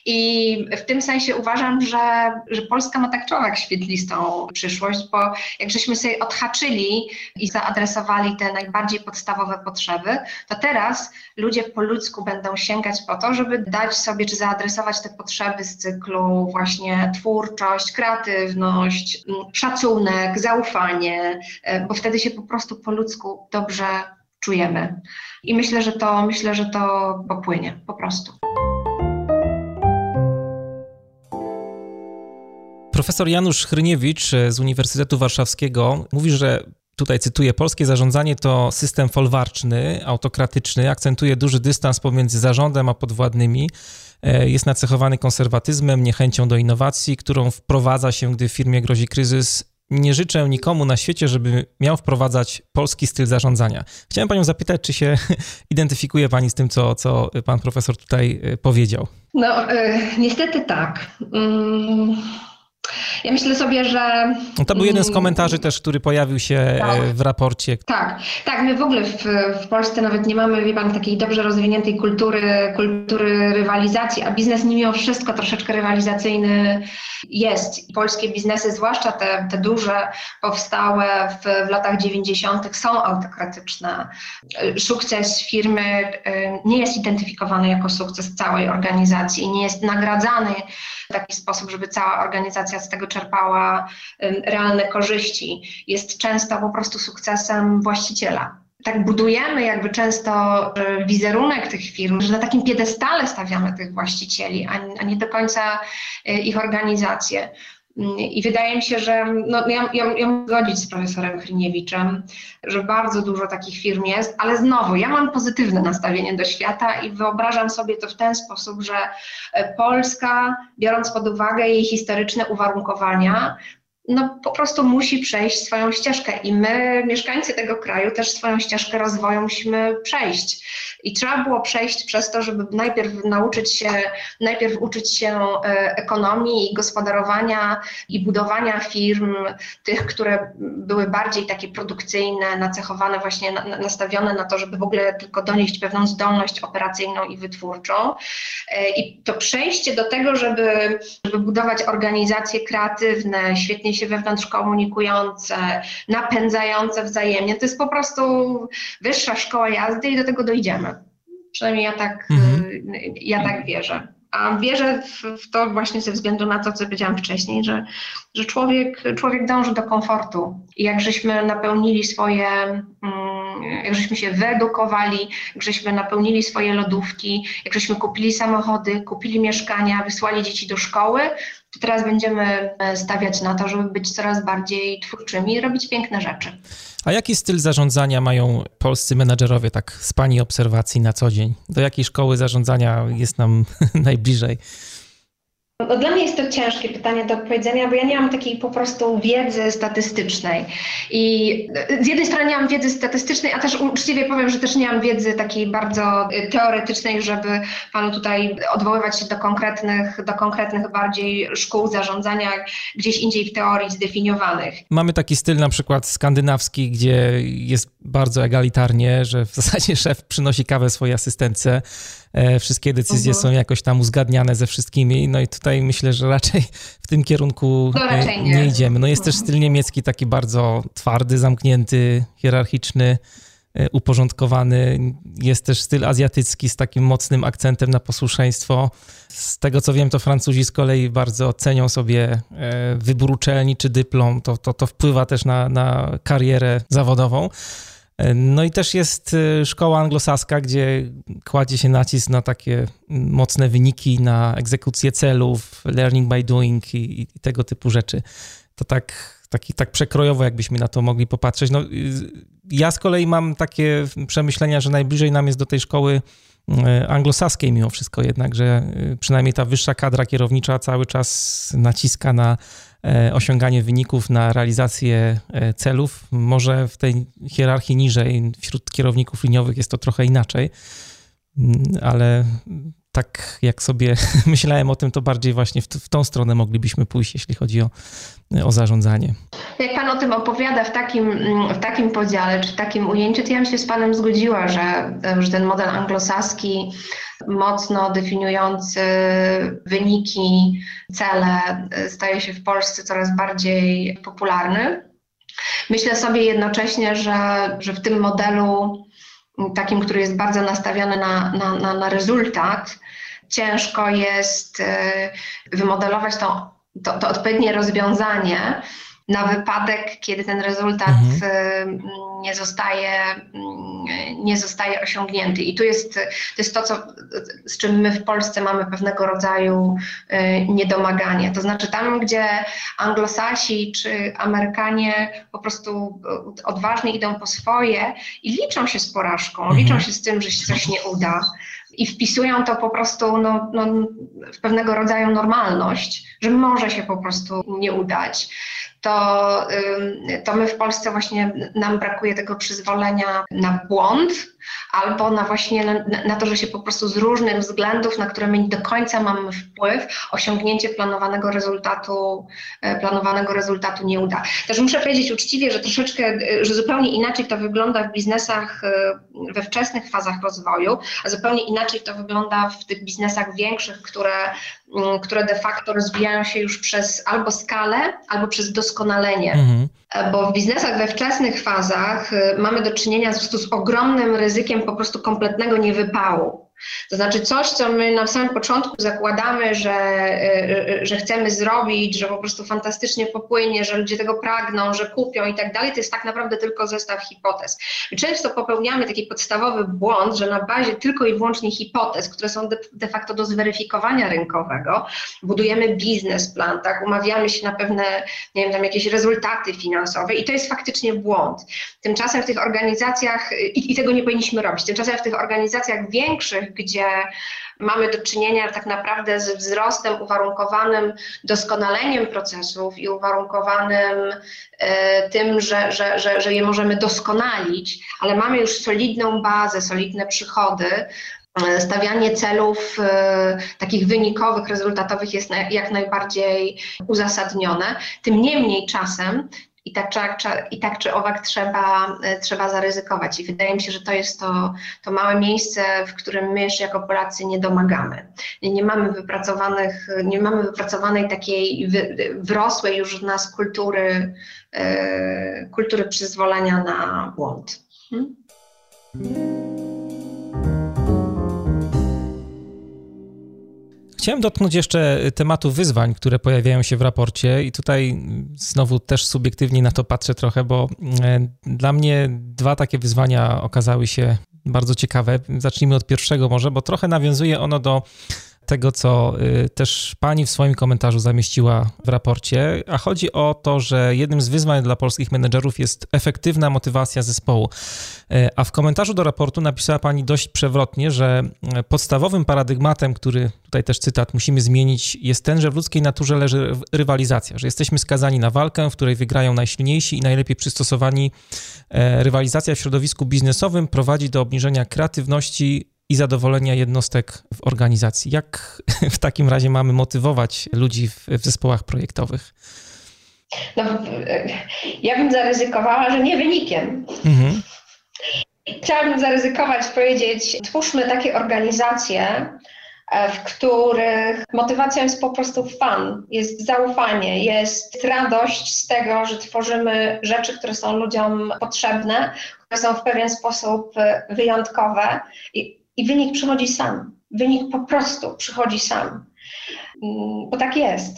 i w tym sensie uważam, że, że Polska ma tak człowiek świetlistą przyszłość, bo jak żeśmy sobie odhaczyli i zaadresowali te najbardziej podstawowe potrzeby, to teraz ludzie po ludzku będą sięgać po to, żeby dać sobie czy zaadresować te potrzeby z cyklu właśnie twórczość, kreatywność, szacunek, zaufanie, e, bo wtedy się po prostu po ludzku dobrze czujemy. I myślę, że to myślę, że to popłynie po prostu. Profesor Janusz Chryniewicz z Uniwersytetu Warszawskiego mówi, że tutaj cytuję, polskie zarządzanie to system folwarczny, autokratyczny, akcentuje duży dystans pomiędzy zarządem a podwładnymi, e, jest nacechowany konserwatyzmem, niechęcią do innowacji, którą wprowadza się, gdy firmie grozi kryzys. Nie życzę nikomu na świecie, żeby miał wprowadzać polski styl zarządzania. Chciałem Panią zapytać, czy się identyfikuje Pani z tym, co, co Pan profesor tutaj e, powiedział? No, niestety tak. Mm. Ja myślę sobie, że. No to był jeden z mm, komentarzy też, który pojawił się e, tak. w raporcie. Tak, tak. My w ogóle w, w Polsce nawet nie mamy, wie pan, takiej dobrze rozwiniętej kultury, kultury rywalizacji, a biznes mimo wszystko troszeczkę rywalizacyjny jest. Polskie biznesy, zwłaszcza te, te duże, powstałe w, w latach 90., są autokratyczne. Sukces firmy e, nie jest identyfikowany jako sukces całej organizacji, nie jest nagradzany w taki sposób, żeby cała organizacja z tego czerpała realne korzyści. Jest często po prostu sukcesem właściciela. Tak budujemy jakby często wizerunek tych firm, że na takim piedestale stawiamy tych właścicieli, a nie do końca y, ich organizacje. I wydaje mi się, że no, ja, ja, ja zgodzić z profesorem Chryniewiczem, że bardzo dużo takich firm jest, ale znowu ja mam pozytywne nastawienie do świata i wyobrażam sobie to w ten sposób, że e, Polska, biorąc pod uwagę jej historyczne uwarunkowania, no po prostu musi przejść swoją ścieżkę i my, mieszkańcy tego kraju, też swoją ścieżkę rozwoju musimy przejść. I trzeba było przejść przez to, żeby najpierw nauczyć się, najpierw uczyć się e, ekonomii i gospodarowania i budowania firm, tych, które były bardziej takie produkcyjne, nacechowane właśnie, nastawione na to, żeby w ogóle tylko donieść pewną zdolność operacyjną i wytwórczą. E, I to przejście do tego, żeby, żeby budować organizacje kreatywne, świetnie się wewnątrz komunikujące, napędzające wzajemnie, to jest po prostu wyższa szkoła jazdy i do tego dojdziemy. Przynajmniej ja tak, mhm. ja tak wierzę. A wierzę w, w, to właśnie ze względu na to, co powiedziałam wcześniej, że, że człowiek, człowiek dąży do komfortu. I jak żeśmy napełnili swoje, mm, jak żeśmy się wyedukowali, jak żeśmy napełnili swoje lodówki, jak żeśmy kupili samochody, kupili mieszkania, wysłali dzieci do szkoły, to teraz będziemy e, stawiać na to, żeby być coraz bardziej twórczymi i robić piękne rzeczy. A jaki styl zarządzania mają polscy menedżerowie, tak z Pani obserwacji na co dzień? Do jakiej szkoły zarządzania jest nam najbliżej? No, dla mnie jest to ciężkie pytanie do odpowiedzenia, bo ja nie mam takiej po prostu wiedzy statystycznej. I z jednej strony nie mam wiedzy statystycznej, a też uczciwie powiem, że też nie mam wiedzy takiej bardzo y, teoretycznej, żeby panu tutaj odwoływać się do konkretnych, do konkretnych bardziej szkół zarządzania gdzieś indziej w teorii zdefiniowanych. Mamy taki styl na przykład skandynawski, gdzie jest bardzo egalitarnie, że w zasadzie szef przynosi kawę swojej asystence E, wszystkie decyzje mhm. są jakoś tam uzgadniane ze wszystkimi, no i tutaj myślę, że raczej w tym kierunku no, nie. nie. idziemy. No jest mhm. też styl niemiecki taki bardzo twardy, zamknięty, hierarchiczny, e, uporządkowany. Jest też styl azjatycki z takim mocnym akcentem na posłuszeństwo. Z tego co wiem, to Francuzi z kolei bardzo cenią sobie e, wybór uczelni czy dyplom. To, to, to wpływa też na, na karierę zawodową. No i też jest y, szkoła anglosaska, gdzie kładzie się nacisk na takie mocne wyniki, na egzekucję celów, learning by doing i, i tego typu rzeczy. To tak, taki, tak przekrojowo, jakbyśmy na to mogli popatrzeć. No, y, ja z kolei mam takie przemyślenia, że najbliżej nam jest do tej szkoły y, anglosaskiej mimo wszystko jednak, że przynajmniej ta wyższa kadra kierownicza cały czas naciska na E, osiąganie wyników, na realizację e, celów. Może w tej hierarchii niżej, wśród kierowników liniowych jest to trochę inaczej, mm, ale tak jak sobie myślałem o tym, to bardziej właśnie w, w tą stronę moglibyśmy pójść, jeśli chodzi o, o zarządzanie. Jak Pan o tym opowiada w takim, w takim podziale, czy w takim ujęciu, to ja bym się z Panem zgodziła, że, że ten model anglosaski mocno definiujący wyniki, cele staje się w Polsce coraz bardziej popularny. Myślę sobie jednocześnie, że, że w tym modelu takim, który jest bardzo nastawiony na, na, na, na rezultat, ciężko jest e, wymodelować to, to, to odpowiednie rozwiązanie, na wypadek, kiedy ten rezultat mhm. Y, nie, zostaje, mm, nie zostaje osiągnięty. I tu jest, to jest to, co, z czym my w Polsce mamy pewnego rodzaju y, niedomaganie. To znaczy tam, gdzie anglosasi czy Amerykanie po prostu odważnie idą po swoje i liczą się z porażką, mhm. liczą się z tym, że się coś nie uda, i wpisują to po prostu no, no, w pewnego rodzaju normalność, że może się po prostu nie udać to, to my w Polsce właśnie nam brakuje tego przyzwolenia na błąd albo na właśnie na, na, to, że się po prostu z różnych względów, na które my nie do końca mamy wpływ, osiągnięcie planowanego rezultatu, e, planowanego rezultatu nie uda. Też muszę powiedzieć uczciwie, że troszeczkę, że zupełnie inaczej to wygląda w biznesach e, we wczesnych fazach rozwoju, a zupełnie inaczej to wygląda w tych biznesach większych, które Mm, które de facto rozwijają się już przez albo skalę, albo przez doskonalenie. Mhm. E, bo w biznesach we wczesnych fazach mamy do czynienia z, z ogromnym ryzykiem po prostu kompletnego niewypału. To znaczy coś, co my na samym początku zakładamy, że, y, y, że chcemy zrobić, że po prostu fantastycznie popłynie, że ludzie tego pragną, że kupią i tak dalej, to jest tak naprawdę tylko zestaw hipotez. My często popełniamy taki podstawowy błąd, że na bazie tylko i wyłącznie hipotez, które są de, de facto do zweryfikowania rynkowego, budujemy biznesplan, tak, umawiamy się na pewne, nie wiem, tam jakieś rezultaty finansowe i to jest faktycznie błąd. Tymczasem w tych organizacjach, i, i tego nie powinniśmy robić, tymczasem w tych organizacjach większych, gdzie mamy do czynienia tak naprawdę z wzrostem uwarunkowanym doskonaleniem procesów i uwarunkowanym e, tym, że, że, że, że je możemy doskonalić, ale mamy już solidną bazę, solidne przychody, e, stawianie celów e, takich wynikowych, rezultatowych jest jak najbardziej uzasadnione. Tym niemniej czasem i tak, czy, i tak czy owak trzeba, e, trzeba zaryzykować. I wydaje mi się, że to jest to, to małe miejsce, w którym my jeszcze jako Polacy nie domagamy. Nie mamy wypracowanych, nie mamy wypracowanej takiej wrosłej już w nas kultury, e, kultury przyzwolenia na błąd. Hmm? Chciałem dotknąć jeszcze tematu wyzwań, które pojawiają się w raporcie, i tutaj znowu też subiektywnie na to patrzę trochę, bo e, dla mnie dwa takie wyzwania okazały się bardzo ciekawe. Zacznijmy od pierwszego, może, bo trochę nawiązuje ono do tego, co y, też pani w swoim komentarzu zamieściła w raporcie, a chodzi o to, że jednym z wyzwań dla polskich menedżerów jest efektywna motywacja zespołu. Y, a w komentarzu do raportu napisała pani dość przewrotnie, że y, podstawowym paradygmatem, który tutaj też cytat musimy zmienić, jest ten, że w ludzkiej naturze leży rywalizacja, że jesteśmy skazani na walkę, w której wygrają najsilniejsi i najlepiej przystosowani. Rywalizacja w środowisku biznesowym prowadzi do obniżenia kreatywności i zadowolenia jednostek w organizacji. Jak w takim razie mamy motywować ludzi w, w zespołach projektowych? No, ja bym zaryzykowała, że nie wynikiem. Mhm. Chciałabym zaryzykować, powiedzieć, twórzmy takie organizacje, e, w których motywacją jest po prostu fan, jest zaufanie, jest radość z tego, że tworzymy rzeczy, które są ludziom potrzebne, które są w pewien sposób e, wyjątkowe i i wynik przychodzi sam. Wynik po prostu przychodzi sam. Mm, bo tak jest.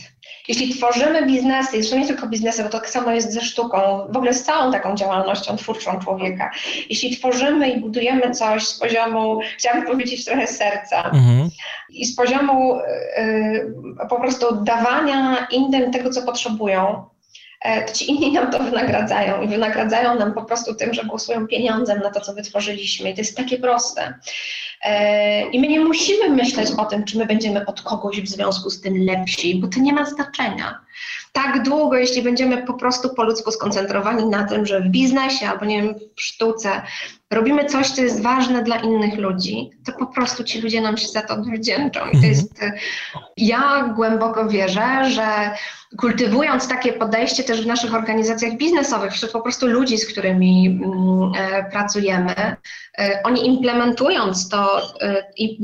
Jeśli tworzymy biznesy, zresztą nie tylko biznesy, bo to tak samo jest ze sztuką, w ogóle z całą taką działalnością twórczą człowieka. Jeśli tworzymy i budujemy coś z poziomu, chciałabym powiedzieć trochę serca, mhm. i z poziomu y, po prostu dawania innym tego, co potrzebują, to ci inni nam to wynagradzają i wynagradzają nam po prostu tym, że głosują pieniądzem na to, co wytworzyliśmy. I to jest takie proste. E, I my nie musimy myśleć o tym, czy my będziemy od kogoś w związku z tym lepsi, bo to nie ma znaczenia. Tak długo, jeśli będziemy po prostu po ludzku skoncentrowani na tym, że w biznesie albo nie wiem, w sztuce robimy coś, co jest ważne dla innych ludzi, to po prostu ci ludzie nam się za to odwdzięczą. I to mhm. jest, y, ja głęboko wierzę, że kultywując takie podejście też w naszych organizacjach biznesowych, wśród po prostu ludzi, z którymi mm, e, pracujemy, e, oni implementując to e, i,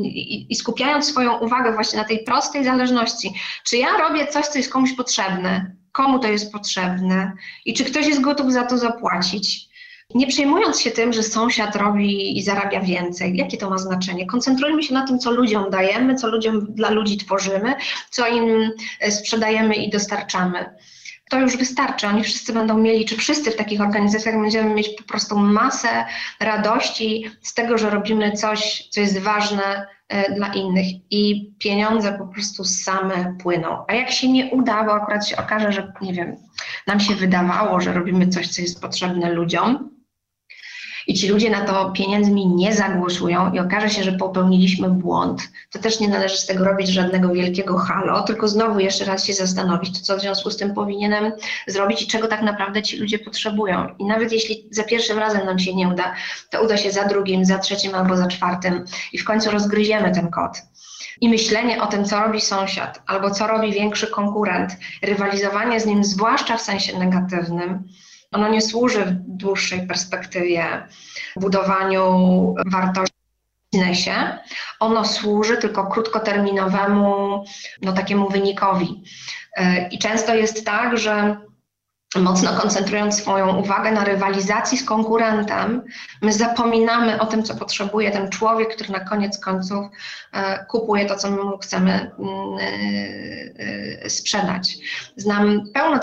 i, skupiając swoją uwagę właśnie na tej prostej zależności, czy ja robię coś, co jest komuś potrzebne, komu to jest potrzebne i czy ktoś jest gotów za to zapłacić, nie przejmując się tym, że sąsiad robi i zarabia więcej, jakie to ma znaczenie. Koncentrujmy się na tym, co ludziom dajemy, co ludziom dla ludzi tworzymy, co im e, sprzedajemy i dostarczamy. To już wystarczy. Oni wszyscy będą mieli, czy wszyscy w takich organizacjach będziemy mieć po prostu masę radości z tego, że robimy coś, co jest ważne e, dla innych i pieniądze po prostu same płyną. A jak się nie uda, bo akurat się okaże, że nie wiem, nam się wydawało, że robimy coś, co jest potrzebne ludziom, i ci ludzie na to pieniędzmi nie zagłosują i okaże się, że popełniliśmy błąd, to też nie należy z tego robić żadnego wielkiego halo, tylko znowu jeszcze raz się zastanowić, to co w związku z tym powinienem zrobić i czego tak naprawdę ci ludzie potrzebują. I nawet jeśli za pierwszym razem nam się nie uda, to uda się za drugim, za trzecim albo za czwartym i w końcu rozgryziemy ten kod. I myślenie o tym, co robi sąsiad albo co robi większy konkurent, rywalizowanie z nim, zwłaszcza w sensie negatywnym, ono nie służy w dłuższej perspektywie budowaniu wartości biznesie. Ono służy tylko krótkoterminowemu, no takiemu wynikowi. I często jest tak, że mocno koncentrując swoją uwagę na rywalizacji z konkurentem, my zapominamy o tym, co potrzebuje ten człowiek, który na koniec końców e, kupuje to, co mu chcemy mm, e, e, sprzedać. Znam pełno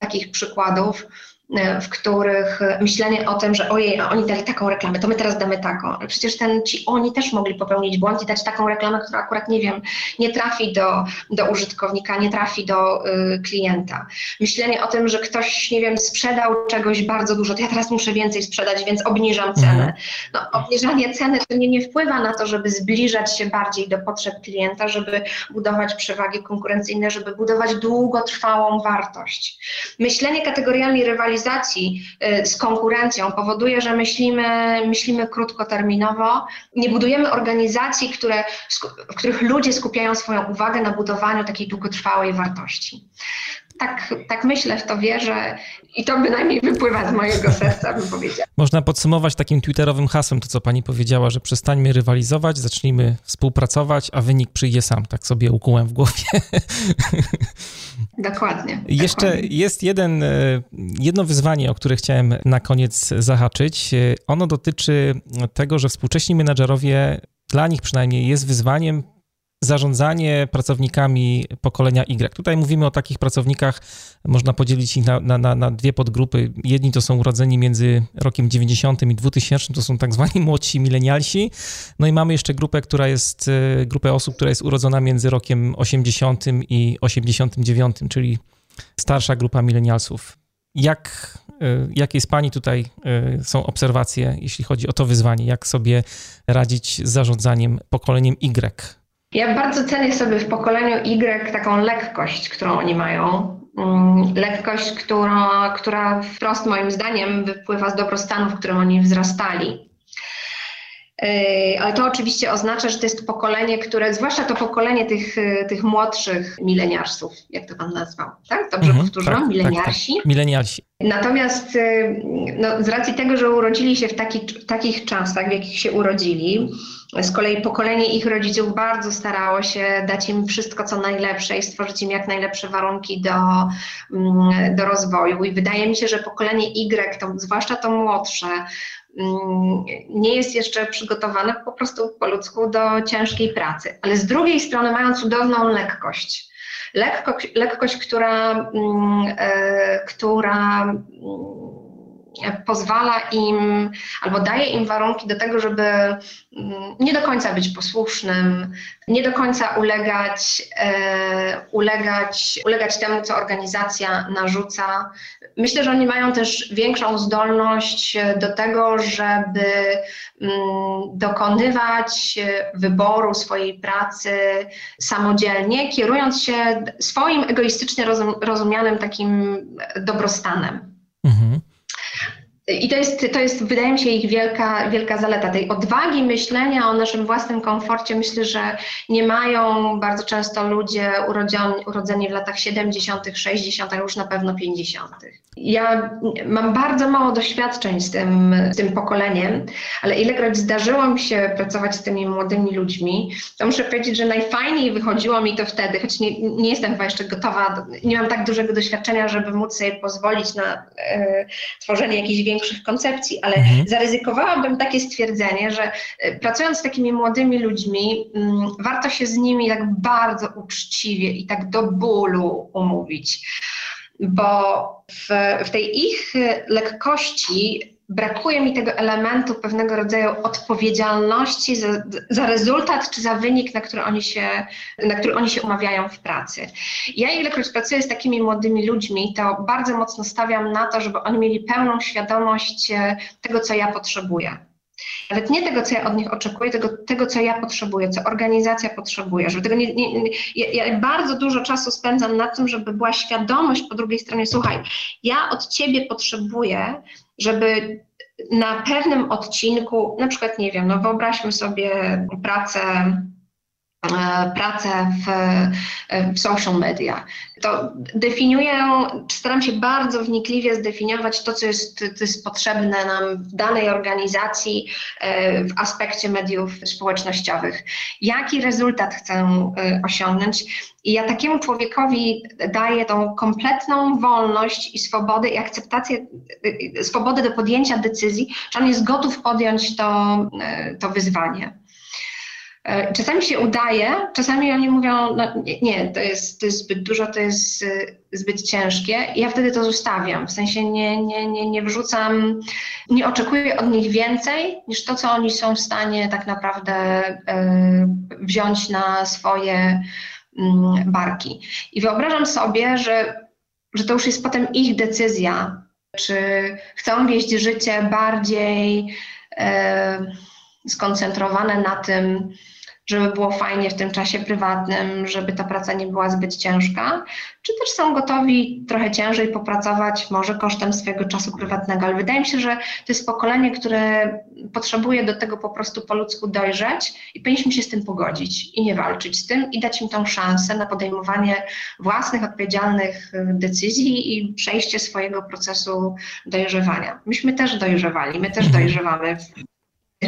takich przykładów, E, w których myślenie o tym, że ojej, a oni dali taką reklamę, to my teraz damy taką. Przecież ten, ci oni też mogli popełnić błąd i dać taką reklamę, która akurat, nie wiem, nie trafi do, do użytkownika, nie trafi do y, klienta. Myślenie o tym, że ktoś, nie wiem, sprzedał czegoś bardzo dużo, to ja teraz muszę więcej sprzedać, więc obniżam cenę. Mhm. No, obniżanie ceny to nie, nie wpływa na to, żeby zbliżać się bardziej do potrzeb klienta, żeby budować przewagi konkurencyjne, żeby budować długotrwałą wartość. Myślenie kategoriami rywalizacji rywalizacji y, z konkurencją powoduje, że myślimy, myślimy krótkoterminowo, nie budujemy organizacji, które, w których ludzie skupiają swoją uwagę na budowaniu takiej długotrwałej wartości. Tak, tak myślę, w to wierzę i to bynajmniej wypływa z mojego serca, bym powiedziała. Można podsumować takim twitterowym hasłem to, co pani powiedziała, że przestańmy rywalizować, zacznijmy współpracować, a wynik przyjdzie sam. Tak sobie ukułem w głowie. Dokładnie. Jeszcze dokładnie. jest jeden, e, jedno wyzwanie, o które chciałem na koniec zahaczyć. E, ono dotyczy tego, że współcześni menadżerowie, dla nich przynajmniej jest wyzwaniem zarządzanie pracownikami pokolenia Y. Tutaj mówimy o takich pracownikach, można podzielić ich na, na, na, dwie podgrupy. Jedni to są urodzeni między rokiem 90 i 2000, to są tak zwani młodsi milenialsi. No i mamy jeszcze grupę, która jest, e, grupę osób, która jest urodzona między rokiem 80 i 89, czyli starsza grupa milenialsów. Jak, e, jakie z Pani tutaj e, są obserwacje, jeśli chodzi o to wyzwanie? Jak sobie radzić z zarządzaniem pokoleniem Y? Ja bardzo cenię sobie w pokoleniu Y taką lekkość, którą oni mają. Mm, lekkość, która, która wprost moim zdaniem wypływa z dobrostanu, w którym oni wzrastali. Yy, ale to oczywiście oznacza, że to jest pokolenie, które, zwłaszcza to pokolenie tych, tych młodszych mileniarsów, jak to pan nazwał, tak? Dobrze mhm, powtórzę? Tak, Mileniarsi? Tak, tak. Mileniarsi. Natomiast yy, no, z racji tego, że urodzili się w, taki, w takich czasach, w jakich się urodzili, z kolei pokolenie ich rodziców bardzo starało się dać im wszystko, co najlepsze i stworzyć im jak najlepsze warunki do, mm, do rozwoju. I wydaje mi się, że pokolenie Y, to, zwłaszcza to młodsze, nie jest jeszcze przygotowane po prostu po ludzku do ciężkiej pracy. Ale z drugiej strony mają cudowną lekkość. Lekko, lekkość, która, mm, e, która pozwala im albo daje im warunki do tego, żeby mm, nie do końca być posłusznym, nie do końca ulegać, e, ulegać, ulegać temu, co organizacja narzuca. Myślę, że oni mają też większą zdolność do tego, żeby mm, dokonywać wyboru swojej pracy samodzielnie, kierując się swoim egoistycznie rozumianym takim dobrostanem. Mhm. I to jest, to jest, wydaje mi się, ich wielka, wielka zaleta. Tej odwagi myślenia o naszym własnym komforcie myślę, że nie mają bardzo często ludzie urodzeni, urodzeni w latach 70., 60., a już na pewno 50. Ja mam bardzo mało doświadczeń z tym, z tym pokoleniem, ale ilekroć zdarzyło mi się pracować z tymi młodymi ludźmi, to muszę powiedzieć, że najfajniej wychodziło mi to wtedy, choć nie, nie jestem chyba jeszcze gotowa, nie mam tak dużego doświadczenia, żeby móc sobie pozwolić na e, tworzenie jakichś większych koncepcji, ale mhm. zaryzykowałabym takie stwierdzenie, że e, pracując z takimi młodymi ludźmi, m, mm, warto się z nimi tak bardzo uczciwie i tak do bólu umówić bo w, w tej ich lekkości brakuje mi tego elementu pewnego rodzaju odpowiedzialności za, za, rezultat czy za wynik, na który, oni się, na który oni się umawiają w pracy. Ja ilekroć pracuję z takimi młodymi ludźmi, to bardzo mocno stawiam na to, żeby oni mieli pełną świadomość e, tego, co ja potrzebuję. Nawet nie tego, co ja od nich oczekuję, tego, tego co ja potrzebuję, co organizacja potrzebuje. Żeby tego nie, nie, nie, ja bardzo dużo czasu spędzam na tym, żeby była świadomość po drugiej stronie, słuchaj, ja od ciebie potrzebuję, żeby na pewnym odcinku, na przykład, nie wiem, no wyobraźmy sobie pracę pracę w, e, w, social media. To definiuję, staram się bardzo wnikliwie zdefiniować to, co jest, co jest potrzebne nam w danej organizacji e, w aspekcie mediów społecznościowych. Jaki rezultat chcę osiągnąć? I ja takiemu człowiekowi daję tą kompletną wolność i swobodę i akceptację, swobodę do podjęcia decyzji, czy on jest gotów podjąć to, to wyzwanie. E, czasami się udaje, czasami oni mówią, no nie, to jest, to jest zbyt dużo, to jest e, zbyt ciężkie. I ja wtedy to zostawiam, w sensie nie, nie, nie, nie wrzucam, nie oczekuję od nich więcej niż to, co oni są w stanie tak naprawdę e, wziąć na swoje mm, barki. I wyobrażam sobie, że, że to już jest potem ich decyzja, czy chcą wieść życie bardziej skoncentrowane na tym, żeby było fajnie w tym czasie prywatnym, żeby ta praca nie była zbyt ciężka, czy też są gotowi trochę ciężej popracować, może kosztem swojego czasu prywatnego, ale wydaje mi się, że to jest pokolenie, które potrzebuje do tego po prostu po ludzku dojrzeć i powinniśmy się z tym pogodzić i nie walczyć z tym i dać im tą szansę na podejmowanie własnych, odpowiedzialnych decyzji i przejście swojego procesu dojrzewania. Myśmy też dojrzewali, my też mhm. dojrzewamy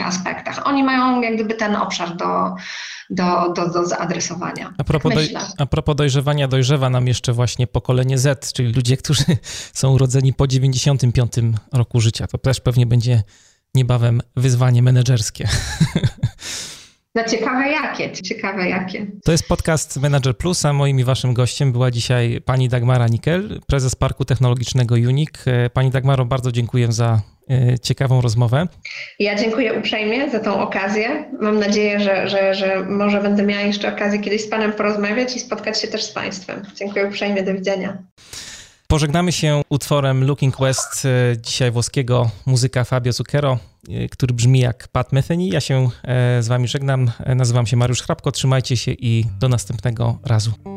aspektach. Oni mają jak gdyby ten obszar do, do, do, do zaadresowania. A propos, doj, a propos dojrzewania, dojrzewa nam jeszcze właśnie pokolenie Z, czyli ludzie, którzy są urodzeni po 95 roku życia. To też pewnie będzie niebawem wyzwanie menedżerskie. No ciekawe jakie, ciekawe jakie. To jest podcast Manager Plus, a moim i waszym gościem była dzisiaj pani Dagmara Nikel, prezes Parku Technologicznego Unik. Pani Dagmaro, bardzo dziękuję za E, ciekawą rozmowę. Ja dziękuję uprzejmie za tą okazję. Mam nadzieję, że, że, że może będę miała jeszcze okazję kiedyś z Panem porozmawiać i spotkać się też z Państwem. Dziękuję uprzejmie, do widzenia. Pożegnamy się utworem Looking West e, dzisiaj włoskiego muzyka Fabio Zucchero, e, który brzmi jak Pat Metheny. Ja się z Wami żegnam. Nazywam się Mariusz Hrabko. Trzymajcie się i do następnego razu.